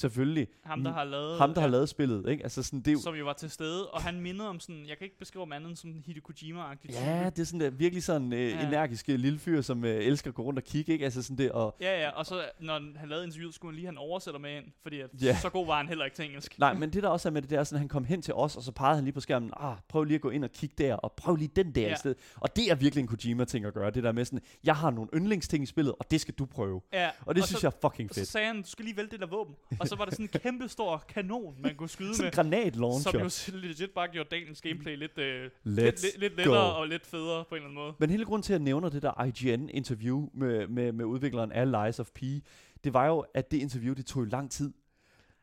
selvfølgelig
ham, der har lavet...
ham, der har
ja,
lavet spillet. Ikke? Altså sådan, det er
Som jo var til stede, og han mindede om sådan, jeg kan ikke beskrive ham andet end som Hideo Kojima-agtig
ja, det er sådan der, virkelig sådan øh,
Ja.
energisk øh, lille fyr, som øh, elsker at gå rundt og kigge. Ikke? Altså sådan det, og,
Ja, ja, og så når han lavede interviewet, skulle han lige have en oversætter med ind, fordi at
Ja.
så god var han heller ikke til engelsk.
Nej, men det der også er med det, det er sådan, at han kom hen til os, og så pegede han lige på skærmen, ah, prøv lige at gå ind og kigge der, og prøv lige den der ja. I stedet. Og det er virkelig en Kojima-ting at gøre, det der med sådan, jeg har nogle yndlingsting i spillet, og det skal du prøve.
Ja,
Og det synes
så,
jeg er fucking
Og så
fedt.
sagde han, du skal lige vælge det der våben. Og så var der sådan en kæmpe stor kanon, man kunne skyde med.
granatlauncher.
Som jo legit bare gjorde dagens gameplay lidt, øh, lidt, lidt,
go.
lettere og lidt federe på en eller anden måde.
Men hele grunden til, at jeg nævner det der IGN-interview med, med, med udvikleren af Lies of P, det var jo, at det interview, det tog jo lang tid.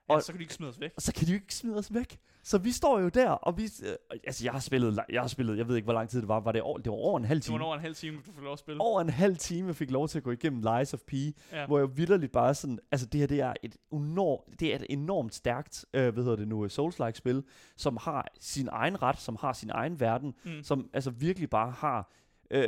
Ja,
Og-
så kan de ikke smide os væk.
Og så kan de jo ikke smide os væk. Så vi står jo der, og vi... Øh, altså, jeg har spillet, jeg har spillet, jeg ved ikke, hvor lang tid det var. Var det over, det var over en halv
Det var
time?
over en halv time, du får lov at spille.
Over en halv time jeg fik lov til at gå igennem Lies of P,
Ja.
hvor jeg vidderligt bare sådan, altså det her, det er et enormt, det er et enormt stærkt, øh, hvad hedder det nu, Souls-like spil, som har sin egen ret, som har sin egen verden,
Mm.
som altså virkelig bare har øh,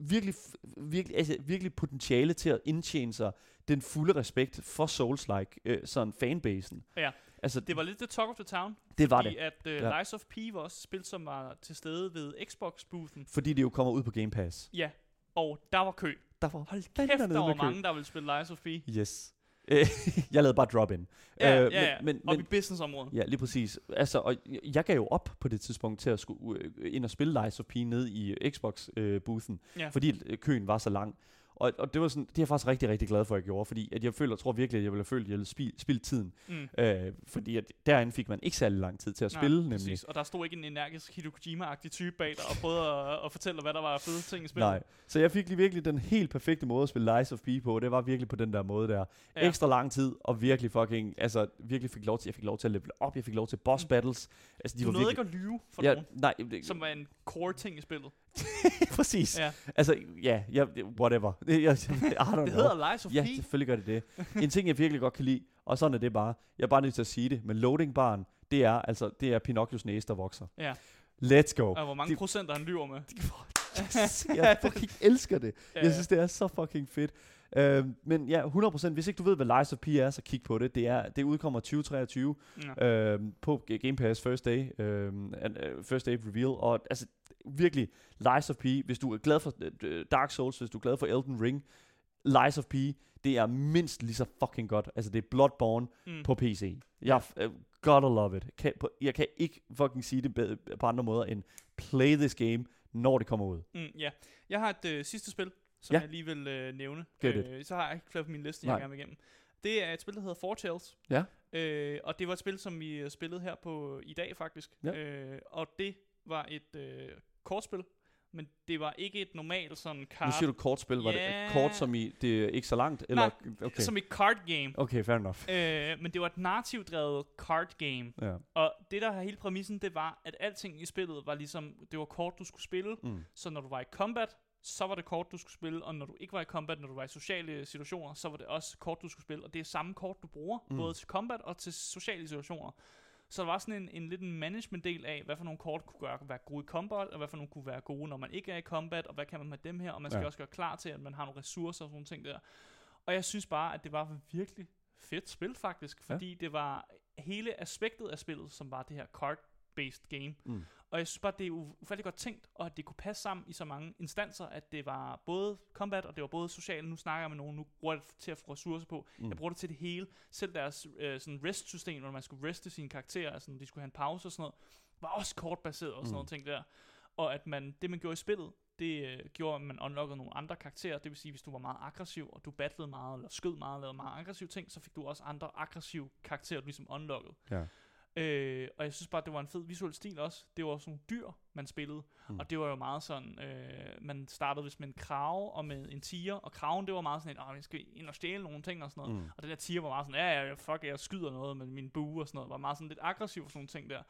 virkelig, virkelig, altså, virkelig potentiale til at indtjene sig den fulde respekt for Souls-like, øh, sådan fanbasen.
Ja.
Altså,
Det var lidt the talk of the town.
det var
fordi
det.
at uh,
Ja.
Lies of P var også et spil, som var til stede ved Xbox-boothen.
Fordi det jo kommer ud på Game Pass.
Ja, og der var kø.
Der var
Hold kæft,
dernede
der var
med kø.
mange, der ville spille Lies of P.
Yes. Øh, jeg lavede bare drop-in.
Ja,
Øh,
ja, ja.
Men, men,
Op i
men,
businessområdet.
ja, lige præcis. Altså, og jeg- gav jo op på det tidspunkt til at skulle øh, ind og spille Lies of P ned i øh, Xbox-boothen,
Ja.
fordi øh, køen var så lang. Og, og det var sådan, det er jeg faktisk rigtig, rigtig glad for, at jeg gjorde, fordi at jeg føler, tror virkelig, at jeg ville have følt, at jeg ville spildt spil tiden.
Mm.
Øh, fordi at derinde fik man ikke særlig lang tid til at
Nej,
spille, nemlig.
Præcis. Og der stod ikke en energisk Hideo Kojima-agtig type bag dig og prøvede at, at fortælle hvad der var fede ting i spillet.
Nej. Så jeg fik lige virkelig den helt perfekte måde at spille Lies of P på. Det var virkelig på den der måde der.
Ja.
Ja. Ekstra lang tid, og virkelig fucking, altså virkelig fik lov til, jeg fik lov til at level op, jeg fik lov til boss
Mm.
battles. Altså, de
Du
var
nåede
virkelig...
ikke at lyve for
ja,
nogen,
nej, det,
som var en core ting i spillet.
præcis.
Ja.
Altså, ja, ja, whatever. Det, jeg, I don't
Det
know.
hedder Lies of
Ja, selvfølgelig gør det det. En ting, jeg virkelig godt kan lide, og sådan er det bare. Jeg er bare nødt til at sige det, men loading barn, det er altså, det er Pinocchios næse, der vokser.
Ja.
Let's go.
Og hvor mange
Det-
procenter han lyver med.
jeg fucking elsker det.
Ja,
Jeg synes, det er så fucking fedt. Uh, men ja, 100%. Hvis ikke du ved, hvad Lies of P er, så kig på det. Det, er, det udkommer 2023
ja.
uh, på Game Pass First Day, uh, and, uh, First Day Reveal. Og altså, virkelig, Lies of P, hvis du er glad for uh, Dark Souls, hvis du er glad for Elden Ring, Lies of P, det er mindst lige så fucking godt. Altså, det er Bloodborne
Mm.
på PC. Jeg uh, gotta love it. Kan, på, jeg kan ikke fucking sige det bedre, på andre måder end play this game, når det kommer ud.
Mm, ja. Jeg har et øh, sidste spil, som
Ja.
jeg lige vil øh, nævne. Øh, så har jeg ikke flere på min liste, jeg gerne vil igennem. Det er et spil, der hedder Four Tales.
Ja.
Øh, og det var et spil, som vi øh, spillede her på i dag faktisk.
Ja.
Øh, og det var et øh, kortspil, men det var ikke et normalt sådan
Nu
card,
siger du kortspil. Var det
Ja.
et kort, som i det er ikke så langt? Eller? Okay.
som et card game.
okay, fair enough.
Øh, men det var et narrativdrevet card game.
Ja.
Og det der har hele præmissen, det var, at alting i spillet var ligesom, det var kort, du skulle spille.
Mm.
Så når du var i combat, så var det kort, du skulle spille, og når du ikke var i combat, når du var i sociale situationer, så var det også kort, du skulle spille. Og det er samme kort, du bruger,
mm.
både til combat og til sociale situationer. Så der var sådan en, en lidt en management-del af, hvad for nogle kort kunne gøre, være gode i combat, og hvad for nogle kunne være gode, når man ikke er i combat, og hvad kan man med dem her, og man skal
Ja.
ja. også gøre klar til, at man har nogle ressourcer og sådan nogle ting der. Og jeg synes bare, at det var virkelig fedt spil faktisk,
Ja.
fordi det var hele aspektet af spillet, som var det her card-based game.
Mm.
Og jeg synes bare, det er ufattelig godt tænkt, og at det kunne passe sammen i så mange instanser, at det var både combat, og det var både socialt. Nu snakker jeg med nogen, nu bruger jeg det til at få ressourcer på.
Mm.
Jeg bruger det til det hele. Selv deres øh, sådan rest-system, hvor man skulle reste sine karakterer, altså de skulle have en pause og sådan noget, var også kortbaseret og sådan
Mm.
noget ting der. Og at man, det man gjorde i spillet, det øh, gjorde, at man unlockede nogle andre karakterer. Det vil sige, hvis du var meget aggressiv, og du battlede meget, eller skød meget, og lavede meget aggressive ting, så fik du også andre aggressive karakterer, du ligesom unlockede.
Ja.
Øh, og jeg synes bare, det var en fed visuel stil også. Det var sådan nogle dyr, man spillede.
Mm.
Og det var jo meget sådan, øh, man startede vist med en krave og med en tiger. Og kraven, det var meget sådan åh, vi skal ind og stjæle nogle ting og sådan noget.
Mm.
Og den der tiger var meget sådan, ja, ja, fuck, jeg skyder noget med min bue og sådan noget. Var meget sådan lidt aggressiv for sådan nogle ting der.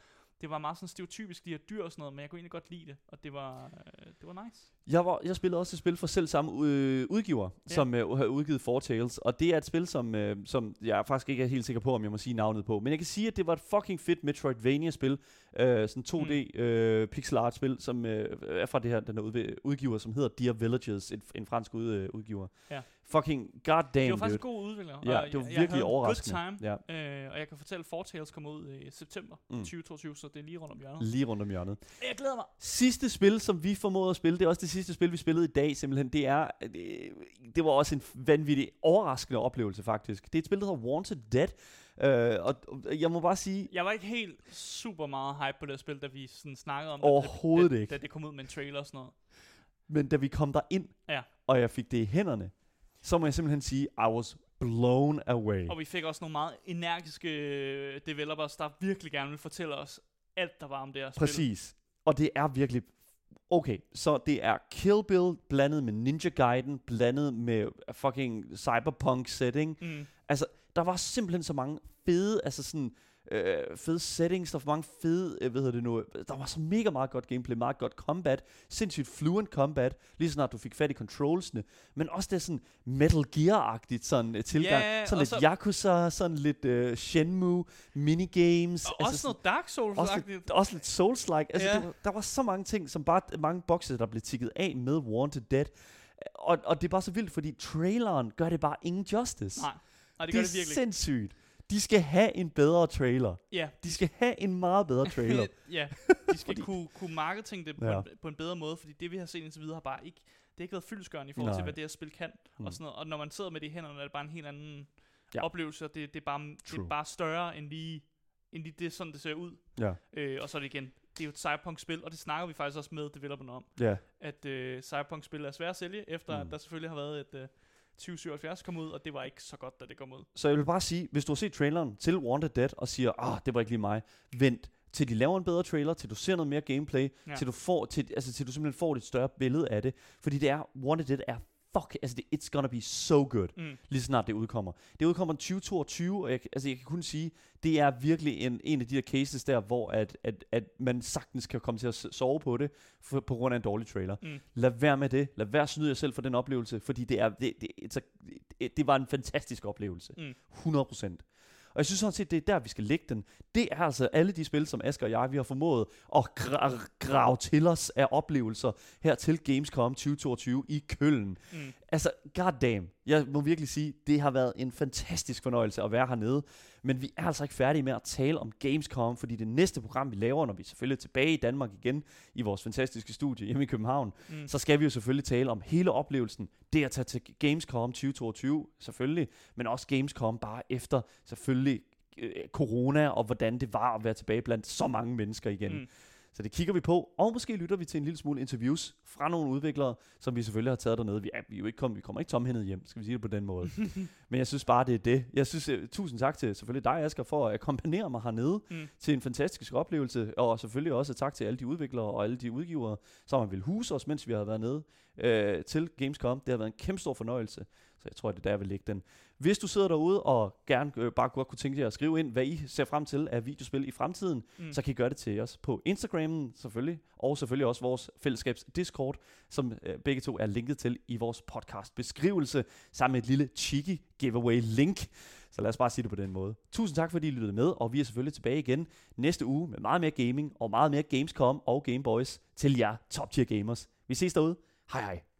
Det var meget sådan stereotypisk, de her dyr og sådan noget, men jeg kunne egentlig godt lide det. Og det var, øh, det var nice.
Jeg, var, jeg spillede også et spil for selv samme øh, udgiver, ja. Som øh, har udgivet Four Tales, og det er et spil, som, øh, som jeg faktisk ikke er helt sikker på, om jeg må sige navnet på, men jeg kan sige, at det var et fucking fedt Metroidvania-spil, øh, sådan 2D øh, pixel art-spil, som øh, er fra det her, den her udgiver, som hedder Dear Villages, et, en fransk ud, øh, udgiver.
Ja.
Fucking goddamn,
det var faktisk
dude.
god udvikler.
Ja, det var
jeg,
virkelig
jeg
overraskende.
En good time,
Ja,
øh, og jeg kan fortælle, at Four Tales kommer ud i september
Mm.
mm. 2022, så det er lige rundt om hjørnet.
lige rundt om hjørnet.
Jeg glæder mig.
Sidste spil, som vi formåede at spille, det er også det sidste spil, vi spillede i dag simpelthen, det er, det, det var også en vanvittig overraskende oplevelse faktisk. Det er et spil, der hedder Wanted Dead, øh, og, jeg må bare sige,
Jeg var ikke helt super meget hype på det spil, da vi sådan snakkede om
Overhovedet
det, da,
ikke.
Da det kom ud med en trailer og sådan noget.
men da vi kom der ind,
Ja.
og jeg fik det i hænderne, så må jeg simpelthen sige, I was blown away.
Og vi fik også nogle meget energiske øh, developers, der virkelig gerne vil fortælle os alt, der var om det her spil.
Præcis. Og det er virkelig... Okay, så det er Kill Bill blandet med Ninja Gaiden, blandet med fucking cyberpunk setting.
Mm.
Altså, der var simpelthen så mange fede, altså sådan, øh, fede settings, der var mange fede, øh, hvad hedder det nu, der var så mega meget godt gameplay, meget godt combat, sindssygt fluent combat, lige snart du fik fat i controlsene, men også det sådan Metal Gear-agtigt sådan uh, tilgang,
Ja,
sådan lidt
så-
Yakuza, sådan lidt uh, Shenmue, minigames,
Og også noget Dark souls
også også lidt Souls-like. Altså,
Ja.
det der var så mange ting, som bare mange bokse, der blev tikket af med Wanted Dead. Og, og det er bare så vildt, fordi traileren gør det bare ingen justice.
Nej, nej det,
det
gør
er
det virkelig.
sindssygt. De skal have en bedre trailer.
Ja,
De skal have en meget bedre trailer.
ja, de skal
Fordi-
kunne, kunne marketing det på,
Ja.
en, på en bedre måde, fordi det vi har set indtil videre har bare ikke, det har ikke været fyldesgørende i forhold
Nej.
til, hvad det her spil kan.
Mm.
Og, sådan noget. og når man sidder med det i hænderne, er det bare en helt anden
Ja.
oplevelse, og det, det, er bare, det
True.
er bare større end lige, end lige det, sådan det ser ud.
Ja,
Øh, og så er det igen, det er jo et Cyberpunk-spil, og det snakker vi faktisk også med developerne om,
ja.
at øh, Cyberpunk-spil er svære at sælge, efter
mm.
at der selvfølgelig har været et øh, 2077 kom ud, og det var ikke så godt, da det kom ud.
Så jeg vil bare sige, hvis du har set traileren til Wanted Dead og siger, ah, det var ikke lige mig, vent til de laver en bedre trailer, til du ser noget mere gameplay, ja. Til du får, til, altså til du simpelthen får et større billede af det, fordi det er, Wanted Dead er fuck, altså det, it's gonna be so good,
Mm.
lige snart det udkommer. Det udkommer i 2022, og jeg, altså jeg kan kun sige, det er virkelig en, en af de der cases der, hvor at, at, at man sagtens kan komme til at sove på det, for, på grund af en dårlig trailer.
Mm.
Lad være med det. Lad være at snyde jer selv for den oplevelse, fordi det, er, det, det, it's a, det, det var en fantastisk oplevelse.
Mm.
100%. Og jeg synes sådan set, det er der, vi skal lægge den. Det er altså alle de spil, som Asger og jeg, vi har formået at gra- grave til os af oplevelser her til Gamescom 2022 i Køln.
Mm.
Altså, goddamn. Jeg må virkelig sige, det har været en fantastisk fornøjelse at være hernede. Men vi er altså ikke færdige med at tale om Gamescom, fordi det næste program, vi laver, når vi selvfølgelig er tilbage i Danmark igen, i vores fantastiske studie hjemme i København,
Mm.
så skal vi jo selvfølgelig tale om hele oplevelsen. Det at tage til Gamescom 2022, selvfølgelig, men også Gamescom bare efter, selvfølgelig, øh, corona, og hvordan det var at være tilbage blandt så mange mennesker igen. Mm. Så det kigger vi på, og måske lytter vi til en lille smule interviews fra nogle udviklere, som vi selvfølgelig har taget dernede. Vi, er, vi, er jo ikke kom, vi kommer ikke tomhændet hjem, skal vi sige det på den måde. Men jeg synes bare, det er det. Jeg synes, uh, tusind tak til selvfølgelig dig, Asger, for at akkompagnere mig hernede
Mm.
til en fantastisk oplevelse, og selvfølgelig også tak til alle de udviklere og alle de udgivere, som har vil huse os, mens vi har været nede øh, til Gamescom. Det har været en kæmpe stor fornøjelse, så jeg tror, det er der, jeg vil lægge den. Hvis du sidder derude og gerne øh, bare godt kunne tænke jer at skrive ind, hvad I ser frem til af videospil i fremtiden,
mm.
Så kan I gøre det til os på Instagrammen selvfølgelig, og selvfølgelig også vores fællesskabs Discord, som øh, begge to er linket til i vores podcast beskrivelse, sammen med et lille cheeky giveaway link. Så lad os bare sige det på den måde. Tusind tak, fordi I lyttede med, og vi er selvfølgelig tilbage igen næste uge med meget mere gaming og meget mere Gamescom og Gameboys til jer top tier gamers. Vi ses derude. Hej hej.